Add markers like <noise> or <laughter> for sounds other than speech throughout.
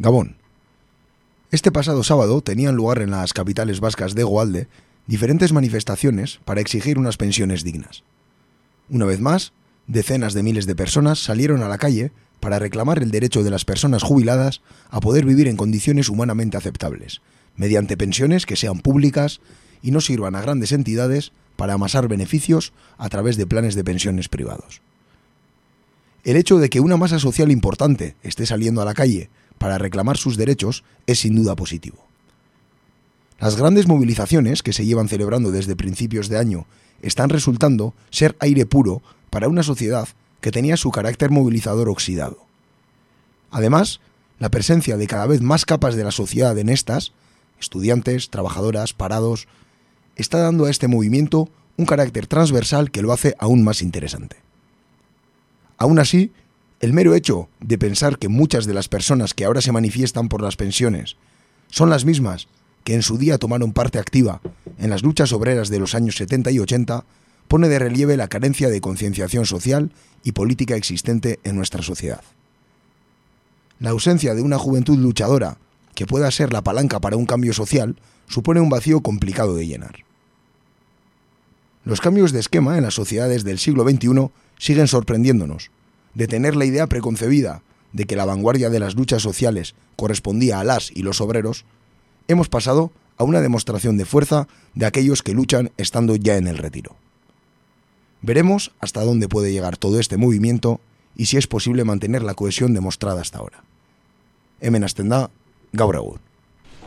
Gabón. Este pasado sábado tenían lugar en las capitales vascas de Goalde diferentes manifestaciones para exigir unas pensiones dignas. Una vez más, decenas de miles de personas salieron a la calle para reclamar el derecho de las personas jubiladas a poder vivir en condiciones humanamente aceptables, mediante pensiones que sean públicas y no sirvan a grandes entidades para amasar beneficios a través de planes de pensiones privados. El hecho de que una masa social importante esté saliendo a la calle para reclamar sus derechos es sin duda positivo. Las grandes movilizaciones que se llevan celebrando desde principios de año están resultando ser aire puro para una sociedad que tenía su carácter movilizador oxidado. Además, la presencia de cada vez más capas de la sociedad en estas, estudiantes, trabajadoras, parados, está dando a este movimiento un carácter transversal que lo hace aún más interesante. Aún así, el mero hecho de pensar que muchas de las personas que ahora se manifiestan por las pensiones son las mismas que en su día tomaron parte activa en las luchas obreras de los años 70 y 80 pone de relieve la carencia de concienciación social y política existente en nuestra sociedad. La ausencia de una juventud luchadora que pueda ser la palanca para un cambio social supone un vacío complicado de llenar. Los cambios de esquema en las sociedades del siglo XXI siguen sorprendiéndonos. De tener la idea preconcebida de que la vanguardia de las luchas sociales correspondía a las y los obreros, hemos pasado a una demostración de fuerza de aquellos que luchan estando ya en el retiro. Veremos hasta dónde puede llegar todo este movimiento y si es posible mantener la cohesión demostrada hasta ahora. Hemen hasten da, gaur egun.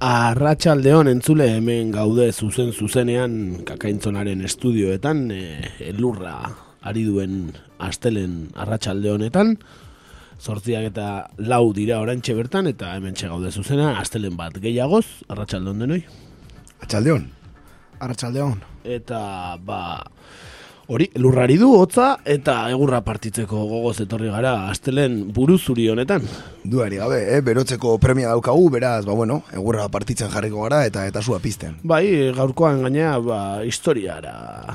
Arratxaldeon entzule hemen gaude zuzen zuzenean kakaintzonaren estudioetan e, elurra ari duen astelen arratsalde honetan zortziak eta lau dira orantxe bertan eta hemen gaude zuzena astelen bat gehiagoz arratsaldeon denoi Atxaldeon. Arratxaldeon. eta ba hori lurrari du hotza eta egurra partitzeko gogoz etorri gara astelen buruzuri honetan Duari gabe, eh? berotzeko premia daukagu, beraz, ba bueno, egurra partitzen jarriko gara eta eta sua pizten. Bai, gaurkoan gaina ba, historiara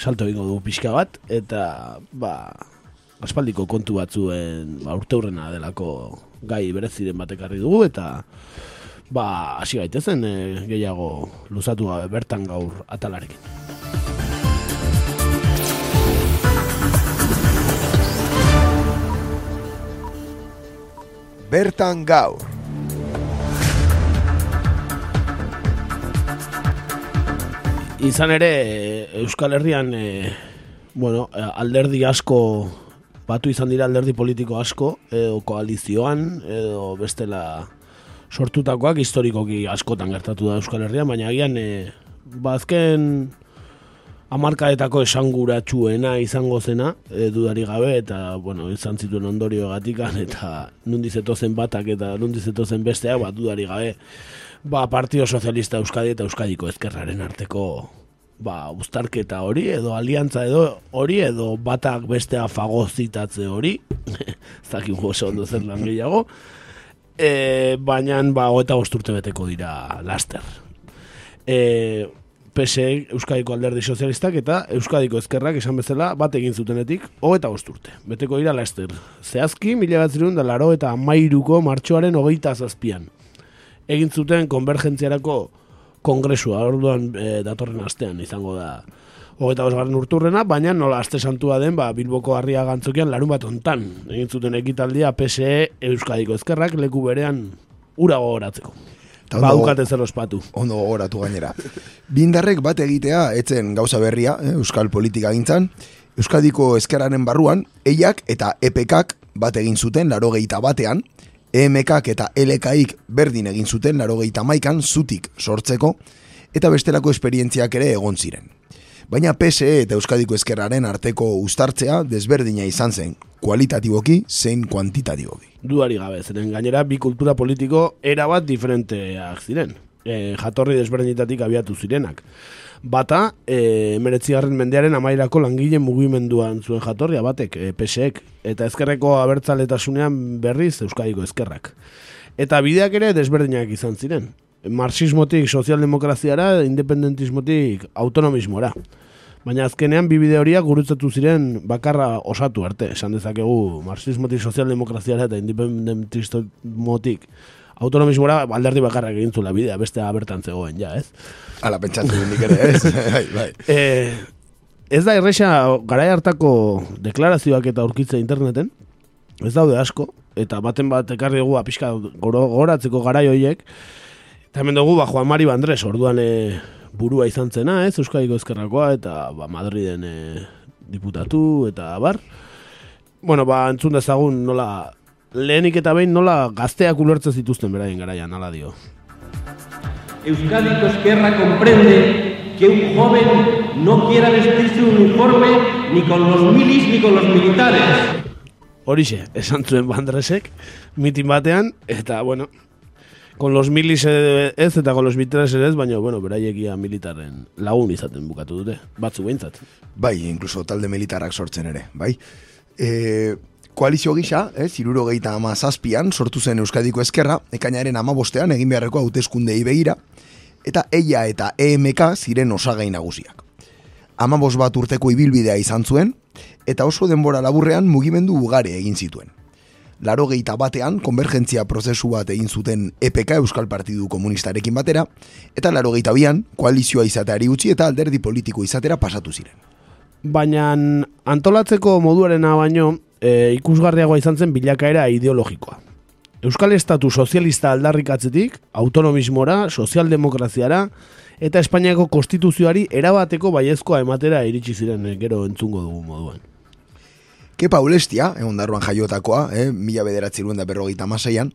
salto egingo du pixka bat, eta ba, aspaldiko kontu batzuen ba, urteurrena delako gai bereziren batekarri dugu, eta ba, hasi gaitezen e, gehiago luzatu gabe bertan gaur atalarekin. Bertan gaur. Izan ere, Euskal Herrian, e, bueno, alderdi asko, batu izan dira alderdi politiko asko, edo koalizioan, edo bestela sortutakoak historikoki askotan gertatu da Euskal Herrian, baina agian, e, bazken amarkaetako esanguratsuena izango zena, e, dudari gabe, eta, bueno, izan zituen ondorio gatikan, <laughs> eta nundizetozen batak, eta nundizetozen besteak, bat dudari gabe, ba, Partido Sozialista Euskadi eta Euskadiko ezkerraren arteko ba, uztarketa hori, edo aliantza edo hori, edo batak bestea fagozitatze hori, <laughs> zakin oso ondo zer lan gehiago, e, baina ba, eta bosturte beteko dira laster. E, PSE Euskadiko alderdi sozialistak eta Euskadiko ezkerrak esan bezala bat egin zutenetik hogeta bosturte. Beteko dira laster. Zehazki, mila bat da laro eta amairuko martxoaren hogeita zazpian egin zuten konvergentziarako kongresua, orduan e, datorren astean izango da hogeita bosgarren urturrena, baina nola aste santua den, ba, Bilboko harria gantzokian larun bat ontan. Egin zuten ekitaldia PSE Euskadiko ezkerrak leku berean ura gogoratzeko. Ba, ukate zer ospatu. Ondo gogoratu gainera. Bindarrek bat egitea, etzen gauza berria, eh, Euskal politika gintzan, Euskadiko ezkeraren barruan, eiak eta EPKak bat egin zuten, laro batean, EMKak eta LKik berdin egin zuten laro maikan zutik sortzeko eta bestelako esperientziak ere egon ziren. Baina PSE eta Euskadiko Ezkerraren arteko uztartzea desberdina izan zen, kualitatiboki zein kuantitatiboki. Duari gabe, zeren gainera bi kultura politiko erabat diferenteak ziren. E, jatorri desberdinetatik abiatu zirenak. Bata, e, meretzigarren mendearen amairako langile mugimenduan zuen jatorria batek, e, PSEek, eta ezkerreko abertzaletasunean berriz Euskadiko ezkerrak. Eta bideak ere desberdinak izan ziren. Marxismotik sozialdemokraziara, independentismotik autonomismora. Baina azkenean bi bide horiak gurutzatu ziren bakarra osatu arte. Esan dezakegu marxismotik sozialdemokraziara eta independentismotik autonomismora alderdi bakarrak egin zula bidea, beste abertan zegoen, ja, ez? Ala, pentsatu nik ere, ez? <laughs> bai, bai. Eh, ez da erresa garai hartako deklarazioak eta aurkitze interneten, ez daude asko, eta baten bat ekarri dugu apiska goratzeko garai horiek, eta hemen dugu ba, Juan Mari Bandres, orduan e, burua izan zena, ez, Euskadiko Ezkerrakoa, eta ba, Madriden e, diputatu, eta bar. Bueno, ba, entzun dezagun nola lehenik eta behin nola gazteak ulertzen zituzten beraien garaian, ala dio. Euskadiko Esquerra comprende que un joven no quiera vestirse un uniforme ni con los milis ni con los militares. Horixe, esan zuen bandresek, mitin batean, eta, bueno, con los milis ez eta con los militares ez, baina, bueno, beraiekia militaren lagun izaten bukatu dute, batzu behintzat. Bai, incluso talde militarrak sortzen ere, bai. E, koalizio gisa, eh, ziruro gehieta ama zazpian, sortu zen Euskadiko Ezkerra, ekainaren ama bostean, egin beharreko hauteskundei begira, eta EIA eta EMK ziren osagai nagusiak. Ama bat urteko ibilbidea izan zuen, eta oso denbora laburrean mugimendu ugari egin zituen. Laro gehieta batean, konvergentzia prozesu bat egin zuten EPK Euskal Partidu Komunistarekin batera, eta laro gehieta bian, koalizioa izateari utzi eta alderdi politiko izatera pasatu ziren. Baina antolatzeko moduarena baino, e, ikusgarriagoa izan zen bilakaera ideologikoa. Euskal Estatu sozialista aldarrikatzetik, autonomismora, sozialdemokraziara eta Espainiako konstituzioari erabateko baiezkoa ematera iritsi ziren eh, gero entzungo dugu moduan. Kepa Ulestia, egon darroan jaiotakoa, eh, mila bederatzi da berrogeita maseian,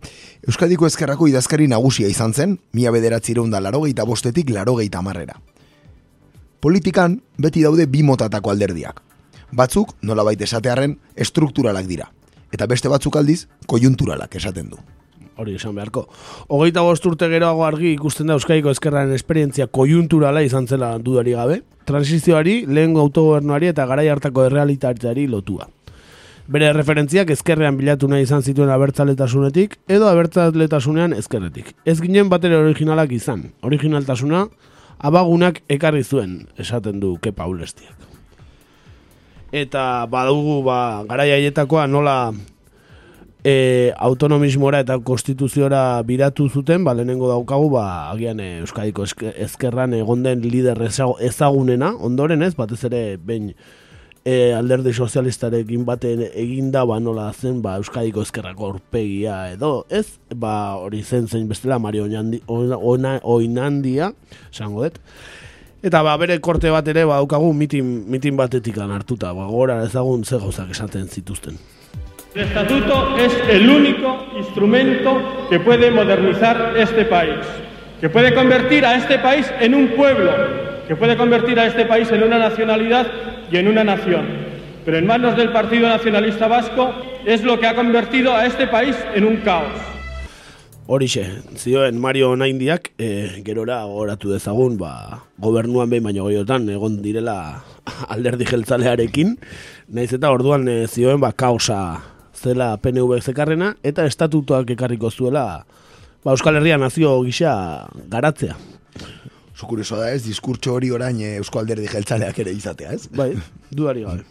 Euskadiko ezkerrako idazkari nagusia izan zen, mila bederatzi da larogeita bostetik larogeita marrera. Politikan, beti daude bi motatako alderdiak batzuk, nola baita esatearen, estrukturalak dira. Eta beste batzuk aldiz, kojunturalak esaten du. Hori esan beharko. Hogeita urte geroago argi ikusten da Euskaiko ezkerraren esperientzia kojunturala izan zela dudari gabe, transizioari, lehen autogobernuari eta garai hartako errealitateari lotua. Bere referentziak ezkerrean bilatu nahi izan zituen abertzaletasunetik edo abertzaletasunean ezkerretik. Ez ginen batere originalak izan. Originaltasuna abagunak ekarri zuen, esaten du Kepa Ulestiak eta badugu ba, garai haietakoa nola e, autonomismora eta konstituziora biratu zuten, ba, lehenengo daukagu, ba, agian e, Euskadiko ezkerran egon den lider ezagunena, ondoren ez, batez ere behin e, alderdi sozialistarekin baten eginda, ba, nola zen, ba, Euskadiko ezkerrako orpegia edo, ez, ba, hori zen zein bestela, Mario Oinandia, esango dut, Eta ba, bere korte bat ere ba, daukagu mitin, mitin batetik hartuta, ba, gora ezagun ze gauzak esaten zituzten. El estatuto es el único instrumento que puede modernizar este país, que puede convertir a este país en un pueblo, que puede convertir a este país en una nacionalidad y en una nación. Pero en manos del Partido Nacionalista Vasco es lo que ha convertido a este país en un caos. Horixe, zioen Mario Naindiak, e, gerora goratu dezagun, ba, gobernuan behin baino goiotan, egon direla <laughs> alderdi jeltzalearekin, naiz eta orduan e, zioen, ba, kaosa zela PNV zekarrena, eta estatutuak ekarriko zuela, ba, Euskal Herria nazio gisa garatzea. Zukurioso da ez, diskurtso hori orain e, Euskal Alderdi jeltzaleak ere izatea, ez? Bai, duari gabe.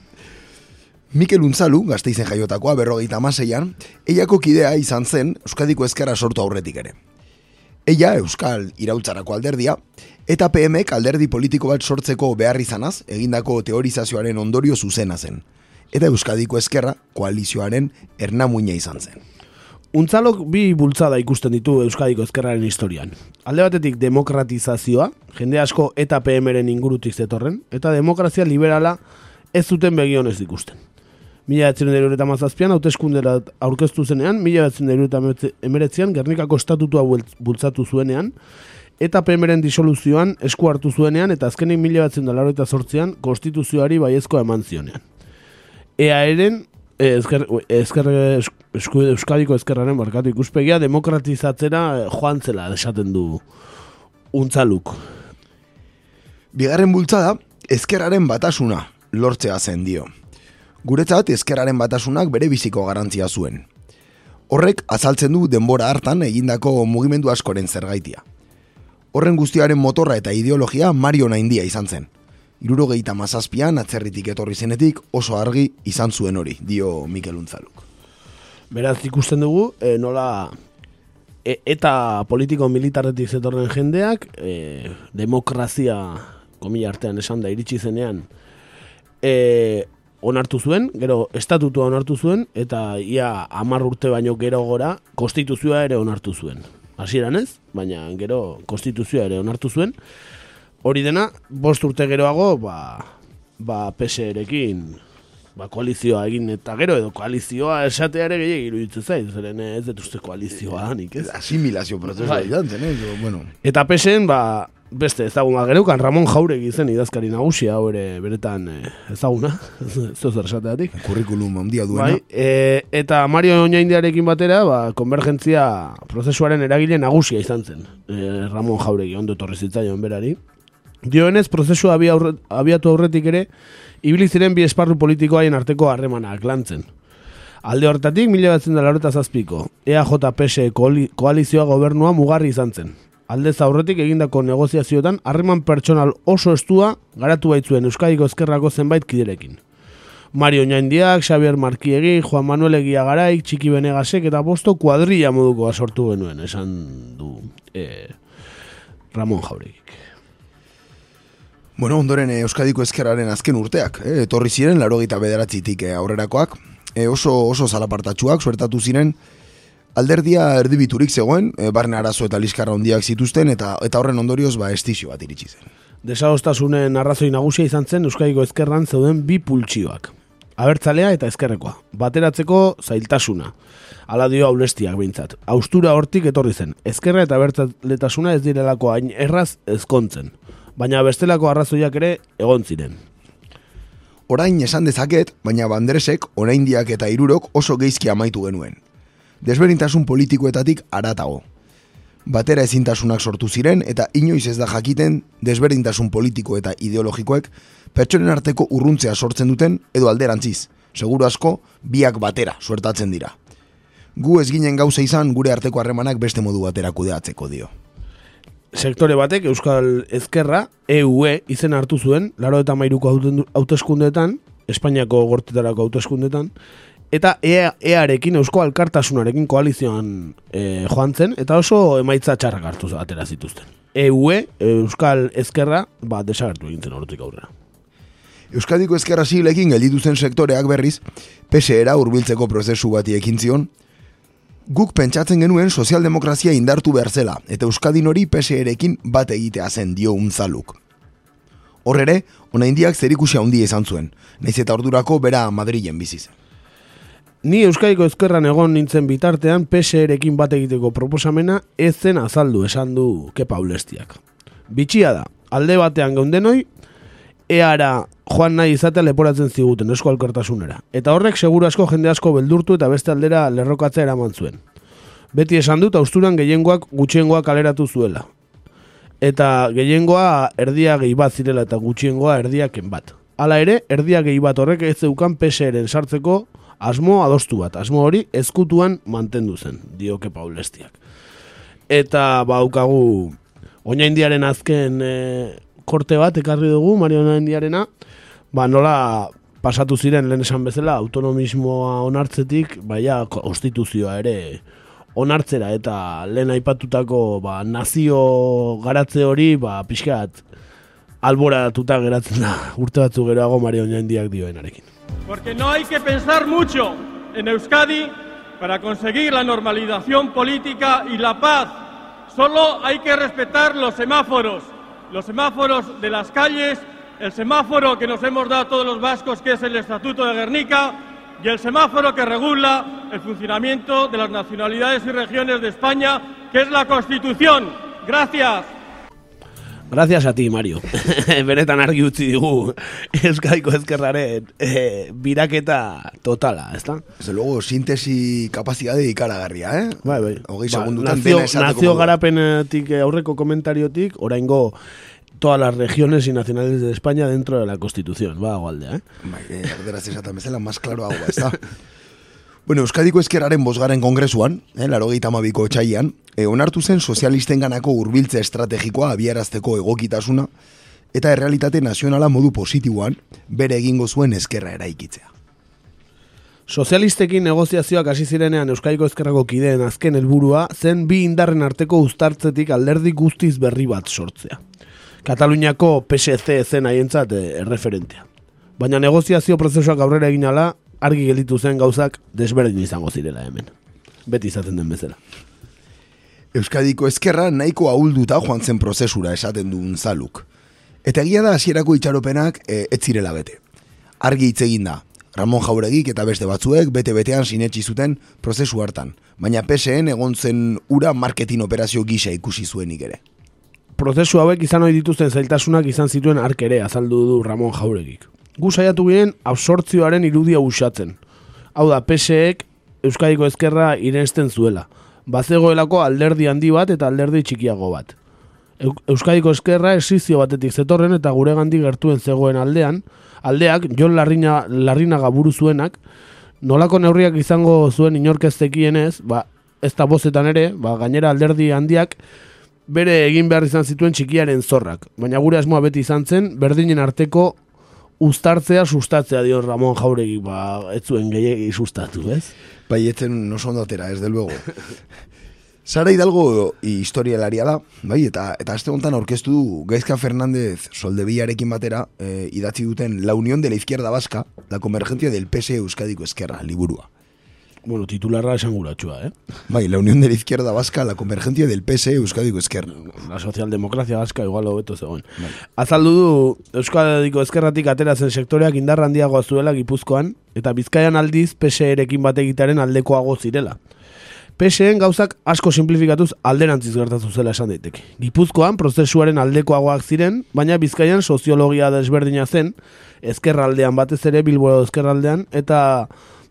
Mikel Unzalu, gazteizen jaiotakoa, berrogeita amaseian, eiako kidea izan zen Euskadiko ezkerra sortu aurretik ere. Eia, Euskal Irautzarako alderdia, eta PMek alderdi politiko bat sortzeko behar izanaz, egindako teorizazioaren ondorio zuzena zen. Eta Euskadiko ezkerra koalizioaren ernamuina izan zen. Untzalok bi bultzada ikusten ditu Euskadiko ezkerraren historian. Alde batetik demokratizazioa, jende asko eta PMren ingurutik zetorren, eta demokrazia liberala ez zuten begionez ikusten mila dira eta mazazpian, hauteskundera aurkeztu zenean, mila dira eta emeretzean, Gernikako estatutua bultzatu zuenean, eta PMren disoluzioan esku hartu zuenean eta azkenik mila batzen dala eta zortzean konstituzioari baiezkoa eman zionean. Ea eren, eh, ezker, ezker, esku, euskadiko ezkerraren barkatu ikuspegia demokratizatzera eh, joan zela esaten du untzaluk. Bigarren bultzada, ezkerraren batasuna lortzea zen dio. Guretzat, ezkerraren batasunak bere biziko garantzia zuen. Horrek azaltzen du denbora hartan egindako mugimendu askoren zergaitia. Horren guztiaren motorra eta ideologia Mario Naindia izan zen. Iruro gehita mazazpian, atzerritik etorri zenetik, oso argi izan zuen hori, dio Mikel Untzaluk. Beraz ikusten dugu, e, nola e, eta politiko militarretik zetorren jendeak, e, demokrazia, komila artean esan da, iritsi zenean, e, onartu zuen, gero estatutua onartu zuen, eta ia amar urte baino gero gora, konstituzioa ere onartu zuen hasieran ez, baina gero konstituzioa ere onartu zuen. Hori dena, bost urte geroago, ba, ba PSR-ekin ba, koalizioa egin eta gero edo koalizioa esatea ere gehiagik iruditzen zait, zeren ez dut uste koalizioa nik ez. Asimilazio prozesua bai. eh? bueno. Eta PSN, ba, beste ezaguna gereukan Ramon Jaurek izen idazkari nagusia hau ere beretan e, ezaguna, <laughs> zo zer esateatik. Kurrikulum handia duena. Bai, e, eta Mario Oñaindiarekin batera, ba, konvergentzia prozesuaren eragile nagusia izan zen. E, Ramon Jauregi ondo torri zitzaion berari. Dioenez, prozesua abiatu aurretik ere, ibili ziren bi esparru politikoaien arteko harremanak lantzen. Alde horretatik, mila batzen dela horretaz azpiko, EAJ-PS koalizioa gobernua mugarri izan zen aldez aurretik egindako negoziazioetan harreman pertsonal oso estua garatu baitzuen Euskadiko Ezkerrako zenbait kiderekin. Mario Ñaindiak, Xavier Markiegi, Juan Manuel Egia Garaik, Txiki Benegasek eta Bosto kuadrilla moduko sortu genuen, esan du eh, Ramon Jauregik. Bueno, ondoren eh, Euskadiko Ezkerraren azken urteak, eh, etorri ziren, laro gita bederatzitik eh, aurrerakoak, eh, oso, oso zalapartatxuak, suertatu ziren, alderdia erdibiturik zegoen, e, barne arazo eta liskarra hondiak zituzten, eta eta horren ondorioz ba estizio bat iritsi zen. Desadostasunen arrazoi nagusia izan zen Euskadiko ezkerran zeuden bi pultsioak. Abertzalea eta ezkerrekoa. Bateratzeko zailtasuna. Ala dio aulestiak behintzat. Austura hortik etorri zen. Ezkerra eta abertzaletasuna ez direlako hain erraz ezkontzen. Baina bestelako arrazoiak ere egon ziren. Orain esan dezaket, baina bandresek, oraindiak eta irurok oso geizki amaitu genuen desberintasun politikoetatik aratago. Batera ezintasunak sortu ziren eta inoiz ez da jakiten desberintasun politiko eta ideologikoek pertsonen arteko urruntzea sortzen duten edo alderantziz, seguru asko biak batera suertatzen dira. Gu ez ginen gauza izan gure arteko harremanak beste modu batera kudeatzeko dio. Sektore batek Euskal Ezkerra EUE e, izen hartu zuen, laro eta mairuko hauteskundeetan, Espainiako gortetarako hauteskundeetan, eta EA, EArekin, Eusko Alkartasunarekin koalizioan e, joan zen, eta oso emaitza txarrak hartu atera zituzten. EUE, Euskal Ezkerra, ba, desagertu egin zen horretik aurrera. Euskadiko ezkerra zilekin gelditu zen sektoreak berriz, PSera hurbiltzeko prozesu bati ekin zion, guk pentsatzen genuen sozialdemokrazia indartu behar zela, eta Euskadin hori PSerekin bat egitea zen dio unzaluk. Horrere, ona indiak zerikusia handia izan zuen, naiz eta ordurako bera Madrilen bizi zen. Ni Euskadiko ezkerran egon nintzen bitartean PSR-ekin bat egiteko proposamena ez zen azaldu esan du kepa ulestiak. Bitxia da, alde batean geundenoi, eara joan nahi izatea leporatzen ziguten esko alkartasunera. Eta horrek seguru asko jende asko beldurtu eta beste aldera lerrokatzea eraman zuen. Beti esan dut austuran gehiengoak gutxiengoak aleratu zuela. Eta gehiengoa erdia gehi bat zirela eta gutxiengoa erdiaken bat. Hala ere, erdia gehi bat horrek ez zeukan PSR-en sartzeko asmo adostu bat, asmo hori ezkutuan mantendu zen, dioke paulestiak. Eta baukagu oina indiaren azken e, korte bat, ekarri dugu, Mario indiarena, ba nola pasatu ziren lehen esan bezala, autonomismoa onartzetik, baina konstituzioa ere onartzera, eta lehen aipatutako ba, nazio garatze hori, ba, pixkat, alboratuta geratzen da, urte batzu geroago Mario indiak dioenarekin. Porque no hay que pensar mucho en Euskadi para conseguir la normalización política y la paz. Solo hay que respetar los semáforos, los semáforos de las calles, el semáforo que nos hemos dado todos los vascos, que es el Estatuto de Guernica, y el semáforo que regula el funcionamiento de las nacionalidades y regiones de España, que es la Constitución. Gracias. Gracias a ti, Mario. <laughs> Benetan argi utzi digu Euskadiko ezkerraren eh, biraketa totala, ezta? Desde luego, sintesi kapazidade ikaragarria, eh? Bai, bai. Hogei Ba, segundutan nazio, dena esateko nazio garapenetik eh, aurreko komentariotik, oraingo todas las regiones y nacionales de España dentro de la Constitución. Va, gualdea, eh? Bai, eh, erderaz esaten bezala, más claro agua, ez da? <laughs> bueno, Euskadiko ezkerraren bosgaren kongresuan, eh, laro gehitamabiko txaian, eh, onartu zen sozialisten ganako urbiltze estrategikoa abiarazteko egokitasuna, eta errealitate nazionala modu positiboan bere egingo zuen ezkerra eraikitzea. Sozialistekin negoziazioak hasi zirenean Euskadiko Ezkerrako kideen azken helburua zen bi indarren arteko uztartzetik alderdi guztiz berri bat sortzea. Kataluniako PSC zen haientzat eh, erreferentea. Baina negoziazio prozesuak aurrera egin ala, argi gelditu zen gauzak desberdin izango zirela hemen. Beti izaten den bezala. Euskadiko ezkerra nahiko ahulduta joan zen prozesura esaten duen zaluk. Eta egia da hasierako itxaropenak e, ez zirela bete. Argi hitz egin da, Ramon Jauregik eta beste batzuek bete-betean sinetsi zuten prozesu hartan, baina PSN egon zen ura marketing operazio gisa ikusi zuenik ere. Prozesu hauek izan ohi dituzten zailtasunak izan zituen ark ere azaldu du Ramon Jauregik. Gu saiatu ginen absortzioaren irudia usatzen. Hau da, PSEek Euskadiko ezkerra irensten zuela. Bazegoelako alderdi handi bat eta alderdi txikiago bat. Eu- Euskadiko ezkerra esizio batetik zetorren eta gure gandik gertuen zegoen aldean, aldeak Jon Larrina, Larrinaga buru zuenak, nolako neurriak izango zuen inork ez ba, ez da bozetan ere, ba, gainera alderdi handiak bere egin behar izan zituen txikiaren zorrak. Baina gure asmoa beti izan zen, berdinen arteko uztartzea sustatzea dio Ramon Jauregi, ba, ez zuen gehiagi sustatu, ez? Bai, etzen oso ondo atera, ez del luego. <laughs> Sara Hidalgo historialaria da, bai, eta eta aste honetan aurkeztu du Gaizka Fernández Soldevillarekin batera eh, idatzi duten La Unión de la Izquierda Vasca, la convergencia del PS Euskadiko Ezkerra, liburua. Bueno, titularra esanguratsua, eh? Bai, La Unión de la Izquierda Vasca, la convergencia del PS Euskadiko Ezkerra. La socialdemokrazia vasca igual hobeto zegoen. Azaldu du Euskadiko ezkerratik atera zen sektoreak indar handiagoa zuela Gipuzkoan eta Bizkaian aldiz PSE-rekin bat egitaren aldekoago zirela. PSEen gauzak asko simplifikatuz alderantziz gertatu zela esan daiteke. Gipuzkoan prozesuaren aldekoagoak ziren, baina Bizkaian soziologia desberdina zen, ezkerraldean batez ere Bilbo ezkerraldean eta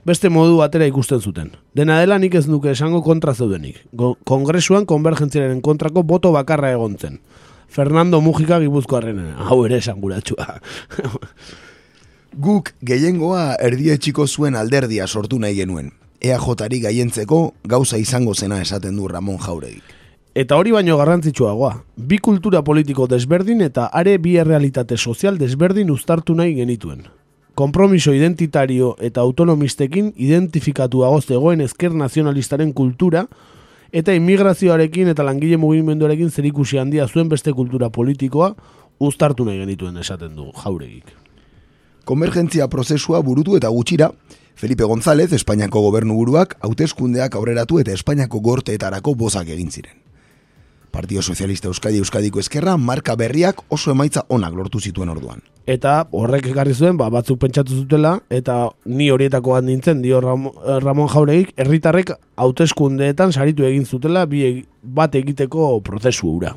beste modu batera ikusten zuten. Dena dela nik ez nuke esango kontra zeudenik. Kongresuan konvergentziaren kontrako boto bakarra egon zen. Fernando Mujika gipuzkoarren, hau ere esanguratsua. <laughs> Guk gehiengoa erdietxiko zuen alderdia sortu nahi genuen. EAJ-ari gaientzeko gauza izango zena esaten du Ramon Jauregik. Eta hori baino garrantzitsuagoa, bi kultura politiko desberdin eta are bi errealitate sozial desberdin uztartu nahi genituen. Kompromiso identitario eta autonomistekin identifikatuago zegoen ezker nazionalistaren kultura eta immigrazioarekin eta langile mugimenduarekin zerikusi handia zuen beste kultura politikoa uztartu nahi genituen esaten du jauregik. Konvergentzia prozesua burutu eta gutxira, Felipe González, Espainiako gobernu buruak, hauteskundeak aurreratu eta Espainiako gorteetarako bozak egin ziren. Partio Sozialista Euskadi Euskadiko Ezkerra marka berriak oso emaitza onak lortu zituen orduan. Eta horrek ekarri zuen, ba, batzuk pentsatu zutela, eta ni horietako nintzen, dio Ramon, Ramon Jauregik, herritarrek hauteskundeetan saritu egin zutela bi bat egiteko prozesu hura.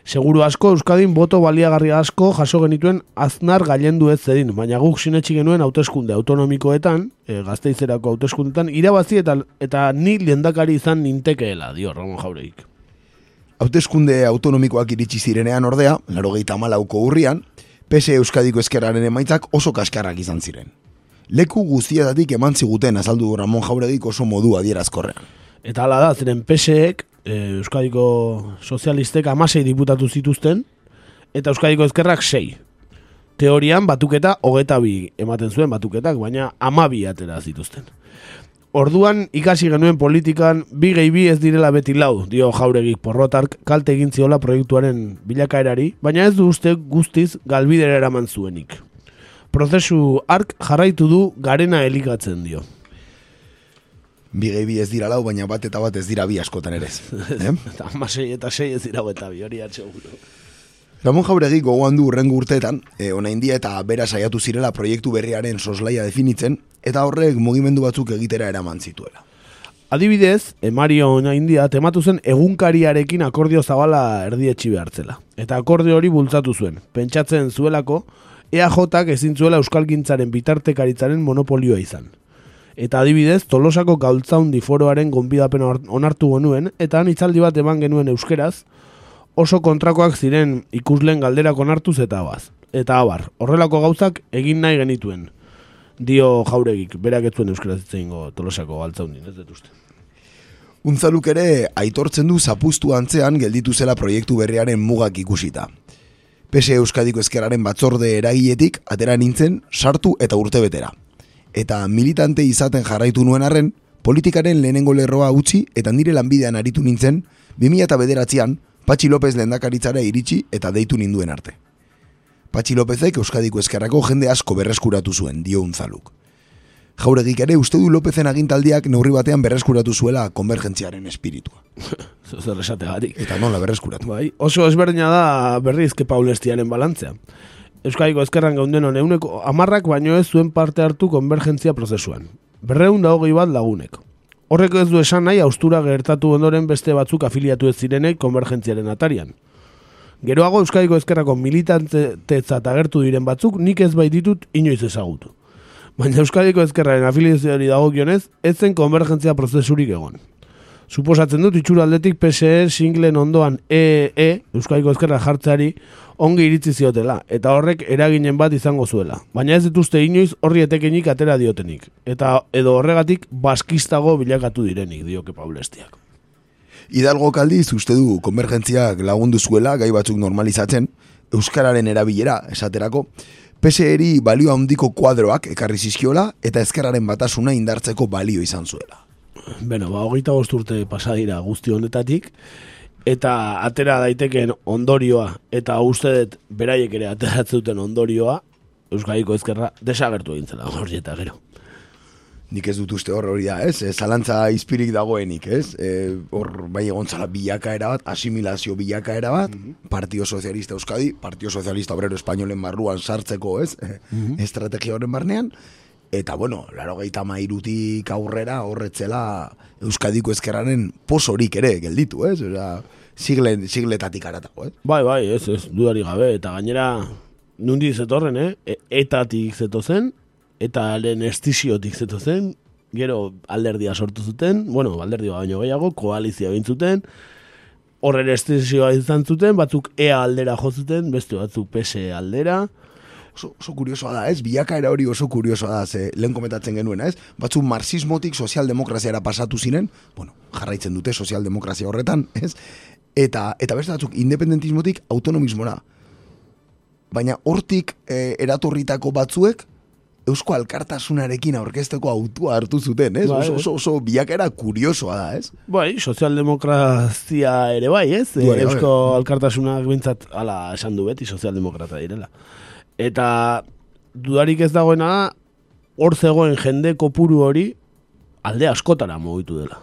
Seguru asko, Euskadin boto baliagarri asko jaso genituen aznar gailendu ez zedin, baina guk sinetxi genuen hauteskunde autonomikoetan, e, gazteizerako hauteskundetan, irabazi eta, eta ni lehendakari izan nintekeela, dio Ramon Jauregik. Hauteskunde autonomikoak iritsi zirenean ordea, larogeita malauko urrian, PSE Euskadiko Ezkerraren emaitzak oso kaskarrak izan ziren. Leku guztietatik eman ziguten azaldu du Ramon Jauregik oso modu adierazkorrean. Eta hala da, ziren PSEek, e, Euskadiko sozialistek amasei diputatu zituzten, eta Euskadiko ezkerrak sei. Teorian batuketa hogeta bi ematen zuen batuketak, baina amabi atera zituzten. Orduan ikasi genuen politikan bi gehi bi ez direla beti lau, dio jauregik porrotark kalte egin ziola proiektuaren bilakaerari, baina ez du uste guztiz galbidera eraman zuenik. Prozesu ark jarraitu du garena elikatzen dio. Bi gehi bi ez dira lau, baina bat eta bat ez dira bi askotan ere. <laughs> Eh? Eta amasei eta sei ez dira eta bi, hori atxeguro. Ramon Jauregi gogoan du urrengo urteetan, e, ona india eta bera saiatu zirela proiektu berriaren soslaia definitzen, eta horrek mugimendu batzuk egitera eraman zituela. Adibidez, e, Mario India tematu zen egunkariarekin akordio zabala erdietxi behartzela. Eta akordio hori bultzatu zuen. Pentsatzen zuelako, EAJak ezin zuela euskalgintzaren bitartekaritzaren monopolioa izan. Eta adibidez, Tolosako gaultzaundi foroaren gonbidapen onartu genuen, eta han itzaldi bat eman genuen euskeraz, oso kontrakoak ziren ikuslen galderak onartuz eta abaz. Eta abar, horrelako gauzak egin nahi genituen. Dio jauregik, berak etzuen euskeraz itzeingo Tolosako galtzaundin, ez dut uste. Untzaluk ere aitortzen du zapustu antzean gelditu zela proiektu berriaren mugak ikusita. PSE Euskadiko Ezkerraren batzorde eragiletik atera nintzen sartu eta urte betera. Eta militante izaten jarraitu nuen arren, politikaren lehenengo lerroa utzi eta nire lanbidean aritu nintzen, 2000 eta bederatzean, Patxi López lehendakaritzara iritsi eta deitu ninduen arte. Patxi Lópezek Euskadiko Ezkerrako jende asko berreskuratu zuen, dio untzaluk. Jauregik ere uste du Lopezen agintaldiak neurri batean berreskuratu zuela konvergentziaren espiritua. <laughs> Zer esate batik. Eta nola berreskuratu. Bai, oso ezberdina da berrizke paulestiaren balantzea. Euskadiko ezkerran gaunden hone, euneko amarrak baino ez zuen parte hartu konvergentzia prozesuan. Berreun da hogei bat lagunek. Horreko ez du esan nahi austura gertatu ondoren beste batzuk afiliatu ez zirenek konvergentziaren atarian. Geroago Euskadiko ezkerrako militantetzat agertu diren batzuk nik ez bai ditut inoiz ezagutu. Baina Euskadiko ezkerraren afiliazioari dagokionez, ez zen konvergentzia prozesurik egon. Suposatzen dut itxura aldetik PSE singlen ondoan EE, e, Euskadiko ezkerra jartzeari, ongi iritzi ziotela, eta horrek eraginen bat izango zuela. Baina ez dituzte inoiz horri etekenik atera diotenik. Eta edo horregatik baskistago bilakatu direnik, dioke Paulestiak. Hidalgo kaldiz uste du konvergentziak lagundu zuela gai batzuk normalizatzen, Euskararen erabilera esaterako, PSEri balio handiko kuadroak ekarri zizkiola eta ezkerraren batasuna indartzeko balio izan zuela. Beno, ba, hogeita urte pasadira guzti honetatik, eta atera daiteken ondorioa, eta uste dut beraiek ere ateratzen ondorioa, Euskadiko ezkerra desagertu egin zela, gero nik ez dut uste hor hori da, ez? Zalantza izpirik dagoenik, ez? E, hor bai egon zala bilakaera bat, asimilazio bilakaera bat, mm Partio Sozialista Euskadi, Partio Sozialista Obrero Espainolen barruan sartzeko, ez? Mm Estrategia horren barnean, eta bueno, laro gaita mairutik aurrera horretzela Euskadiko ezkerraren posorik ere gelditu, ez? Osa, sigle, sigletatik aratago, ez? Bai, bai, ez, ez, dudari gabe, eta gainera, nundi zetorren, eh? E, etatik zetozen, eta lehen estiziotik zetu zen, gero alderdia sortu zuten, bueno, alderdioa baino gehiago, koalizia bintzuten, horren estizioa izan zuten, batzuk EA aldera jozuten, beste batzuk PSE aldera, Oso, oso kuriosoa da, ez? Biakaera hori oso kuriosoa da, ze lehen komentatzen genuen, ez? Batzu marxismotik sozialdemokraziara pasatu ziren, bueno, jarraitzen dute sozialdemokrazia horretan, ez? Eta, eta beste batzuk independentismotik autonomismora. Baina hortik e, eratorritako batzuek, Eusko Alkartasunarekin aurkezteko autua hartu zuten, ez? Bai, oso, oso, oso biakera kuriosoa da, ez? Bai, sozialdemokrazia ere bai, ez? Bai, bai. Eusko bai. Alkartasunak bintzat, ala, esan du beti, sozialdemokrata direla. Eta dudarik ez dagoena hor zegoen jende kopuru hori alde askotara mugitu dela.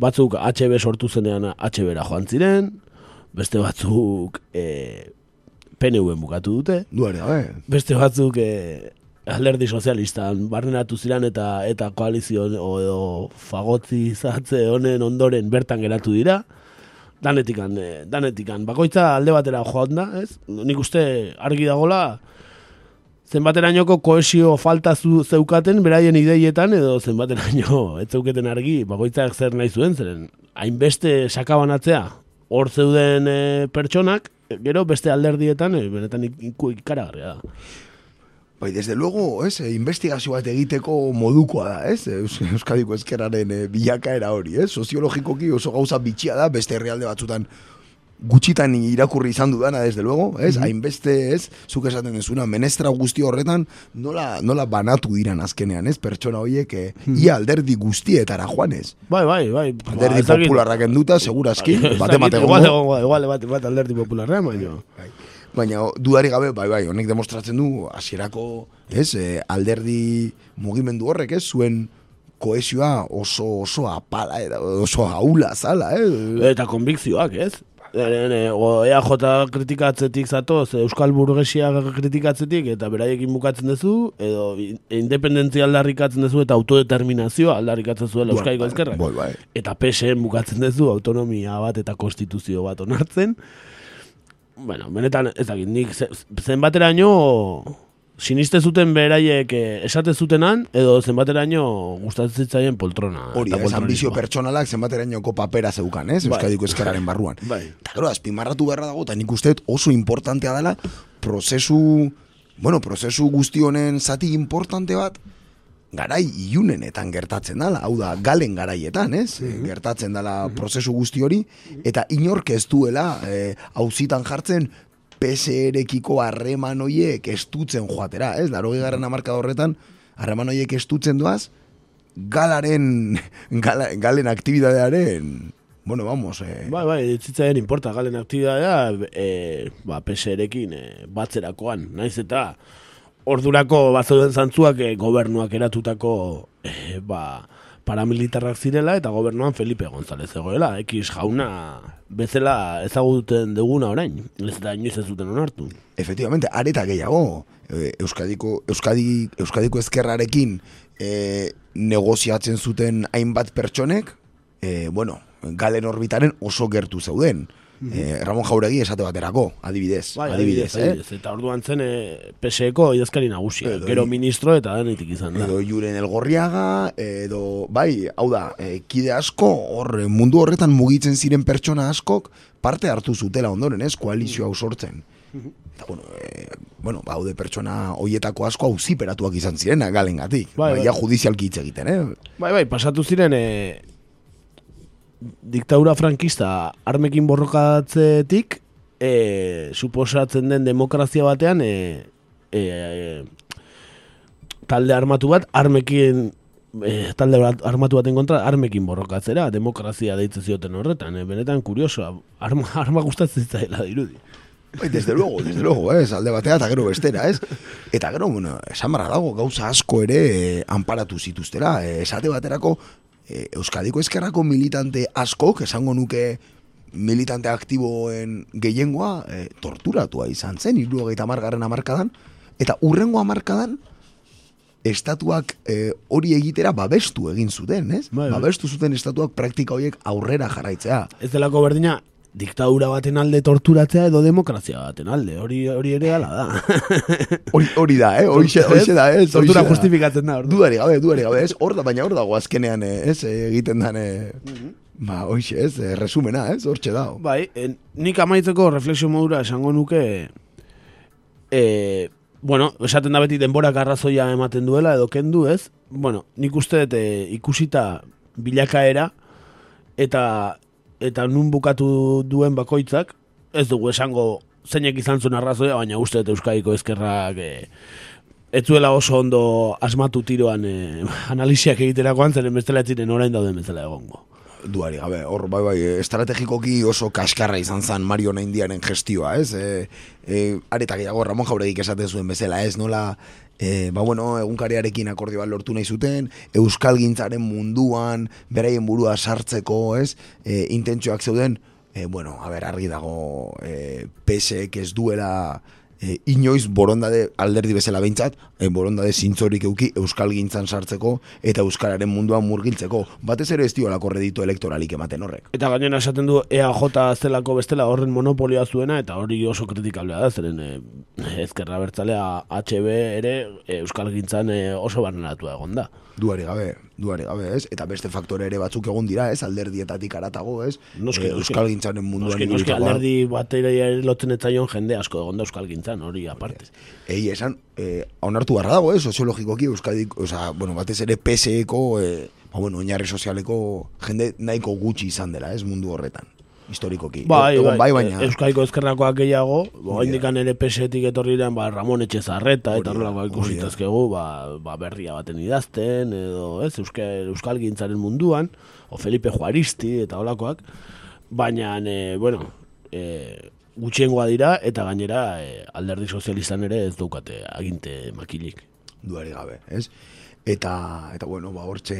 Batzuk HB sortu zenean HB-ra joan ziren, beste batzuk e, PNV bukatu dute. Duare, bai. Beste batzuk e, alderdi sozialistan barrenatu ziren eta eta koalizio edo fagotzi zatze honen ondoren bertan geratu dira. Danetikan eh, danetikan. Bakoitza alde batera joan da ez? Nik uste argi dagola zenbaterainoko koesio falta zu zeukaten beraien ideietan edo zenbateraino <laughs> ez zeuketen argi bakoitzak zer nahi zuen zeren hainbeste sakabanatzea hor zeuden e, pertsonak gero beste alderdietan e, benetan ikaragarria da Bai, desde luego, ez, eh, investigazio bat egiteko modukoa da, ez, Euskadiko ezkeraren e, bilakaera hori, ez, soziologikoki oso gauza bitxia da, beste herrialde batzutan gutxitan irakurri izan dudana, desde luego, ez, mm hainbeste, ez, zuk esaten dezuna, menestra guzti horretan, nola, nola banatu diran azkenean, ez, pertsona horiek, e, ia alderdi guztietara joan. Bai, bai, bai. Alderdi ba, popularrak enduta, seguraski, bate mate gongo. Igual, igual, igual, bat alderdi popularra, baina. Bai baina duari gabe, bai, bai, honek demostratzen du, hasierako ez, e, alderdi mugimendu horrek, ez, zuen koesioa oso, oso apala, oso haula zala, eh? Eta konbikzioak, ez? E, o EAJ kritikatzetik zatoz, Euskal Burgesia kritikatzetik, eta beraiekin bukatzen duzu, edo independentzia aldarrikatzen duzu, eta autodeterminazioa aldarrikatzen zuela Euskaiko Bai, ezkerrak. bai, bai. Eta PSN bukatzen duzu, autonomia bat eta konstituzio bat onartzen. Bueno, benetan, ez dakit, nik ze- zenbateraino siniste zuten beraiek eh, esate zutenan, edo zenbateraino gustatzen zitzaien poltrona. Hori, ez ambizio pertsonalak zenbaterainoko papera zeukan, ez? Bai. Euskadiko eskerraren barruan. <laughs> Bai. Eta gero, azpimarratu beharra dago, eta nik uste oso importantea dela prozesu, bueno, prozesu guzti honen zati importante bat, garai iunenetan gertatzen dela, hau da, galen garaietan, ez? Gertatzen dela prozesu guzti hori, eta inork ez duela eh, auzitan jartzen PSR-ekiko harreman hoiek estutzen joatera, ez? Laro garren amarkada horretan, harreman hoiek estutzen doaz, galaren, gala, galen aktibidadearen, bueno, vamos, eh, Bai, bai, zitzaian importa galen aktibidadea, e, ba, PSR-ekin e, batzerakoan, naiz eta ordurako bazoden zantzuak e, gobernuak eratutako e, ba, paramilitarrak zirela eta gobernuan Felipe González egoela, X jauna bezala ezaguten duguna orain, ez eta inoiz ez zuten onartu. efectivamente, areta gehiago, eh, Euskadiko, Euskadi, Euskadiko ezkerrarekin eh, negoziatzen zuten hainbat pertsonek, eh, bueno, galen orbitaren oso gertu zeuden. Eh, Ramon Jauregi esate baterako, adibidez. Bai, adibidez, eh? adibidez, eta orduan zen e, PSeko idazkari nagusia, Edo- gero ministro eta denetik izan da. Edo Julen Elgorriaga, edo, bai, hau da, eh, kide asko, hor, eh, mundu horretan mugitzen ziren pertsona askok, parte hartu zutela ondoren, ez, koalizio hau sortzen. Eta, bueno, eh, bueno, baude pertsona hoietako asko auziperatuak izan ziren, galengatik. Bai, Bai, bai. ja judizialki hitz egiten, eh? Bai, bai, pasatu ziren e, diktadura frankista armekin borrokatzetik e, suposatzen den demokrazia batean e, e, e, talde armatu bat armekin e, talde armatu baten kontra armekin borrokatzera demokrazia deitzen zioten horretan e, benetan kuriosoa arma, <laughs> arma gustatzen zitzaela dirudi Bai, desde luego, desde luego, ez, alde batea eta gero bestera, ez? Eta gero, bueno, esan dago, gauza asko ere eh, anparatu zituztera, eh, esate baterako, eh, Euskadiko eskerrako militante askok, esango nuke militante aktiboen gehiengoa, eh, torturatua izan zen, irurogeita margarren amarkadan, eta urrengo amarkadan, estatuak eh, hori egitera babestu egin zuten, ez? Bai, bai. Babestu zuten estatuak praktika horiek aurrera jarraitzea. ez delako berdina diktadura baten alde torturatzea edo demokrazia baten alde hori hori ere hala da <laughs> Hori, hori da, eh? Horixe, horixe da, ez? Tortura justifikatzen da, orduan. Dudari gabe, dudari gabe, ez? Hor da, baina hor dago azkenean, eh, ez? eh, Egiten dan, eh, ba, hoxe, ez? eh, Resumena, ez? Hortxe da. Bai, en, nik amaitzeko reflexio modura esango nuke e, bueno, esaten da beti denborak arrazoia ematen duela edo kendu ez bueno, nik uste dut e, ikusita bilakaera eta eta nun bukatu duen bakoitzak ez dugu esango zeinek izan zuen arrazoia, baina uste dut Euskadiko ezkerrak e, ez zuela oso ondo asmatu tiroan e, <laughs> analisiak egiterakoan zeren bestela ziren orain dauden bezala egongo. Duari gabe, hor, bai, bai, estrategikoki oso kaskarra izan zan Mario Naindiaren gestioa, ez? E, e, areta gehiago Ramon Jauregik esaten zuen bezala, ez? Nola, e, ba, bueno, egunkariarekin akordio bat lortu nahi zuten, euskal gintzaren munduan, beraien burua sartzeko, ez? E, intentsioak zeuden, e, bueno, a ber, argi dago, e, PSek ez duela e, inoiz borondade alderdi bezala behintzat, e, borondade zintzorik euki euskal gintzan sartzeko eta euskararen munduan murgiltzeko. Batez ere ez diolako redito elektoralik ematen horrek. Eta gainera esaten du EAJ zelako bestela horren monopolioa zuena eta hori oso kritikablea da, zeren e, ezkerra bertzalea HB ere e, Euskal Gintzan e, oso barneratua egon da. Duari gabe, duari gabe, ez? Eta beste faktore ere batzuk egon dira, ez? Alderdietatik aratago, ez? Noski, E, noski. euskal gintzaren munduan Noski, noski ibilitakoa. alderdi batera ere lotzen etzaion jende asko egon da Euskal Gintzan, hori aparte. Ei, esan, eh, onartu barra dago, eh, soziologikoki Euskadik, oza, bueno, batez ere PSeko, eh, ba, bueno, oinarri sozialeko jende nahiko gutxi izan dela, ez mundu horretan, historikoki. Bai, Egon bai, baina... Euskaliko ezkerrakoak gehiago, indikan ere pesetik etorriren, ba, Ramon Etxezarreta eta da. ikusitazkegu, ba, ba, berria baten idazten, edo, ez, Euskal, Euskal Gintzaren munduan, o Felipe Juaristi eta holakoak, baina, e, bueno, e, gutxiengoa dira, eta gainera e, alderdi sozialistan ere ez daukate aginte makilik. duari gabe, ez? Eta, eta bueno, ba, hortxe,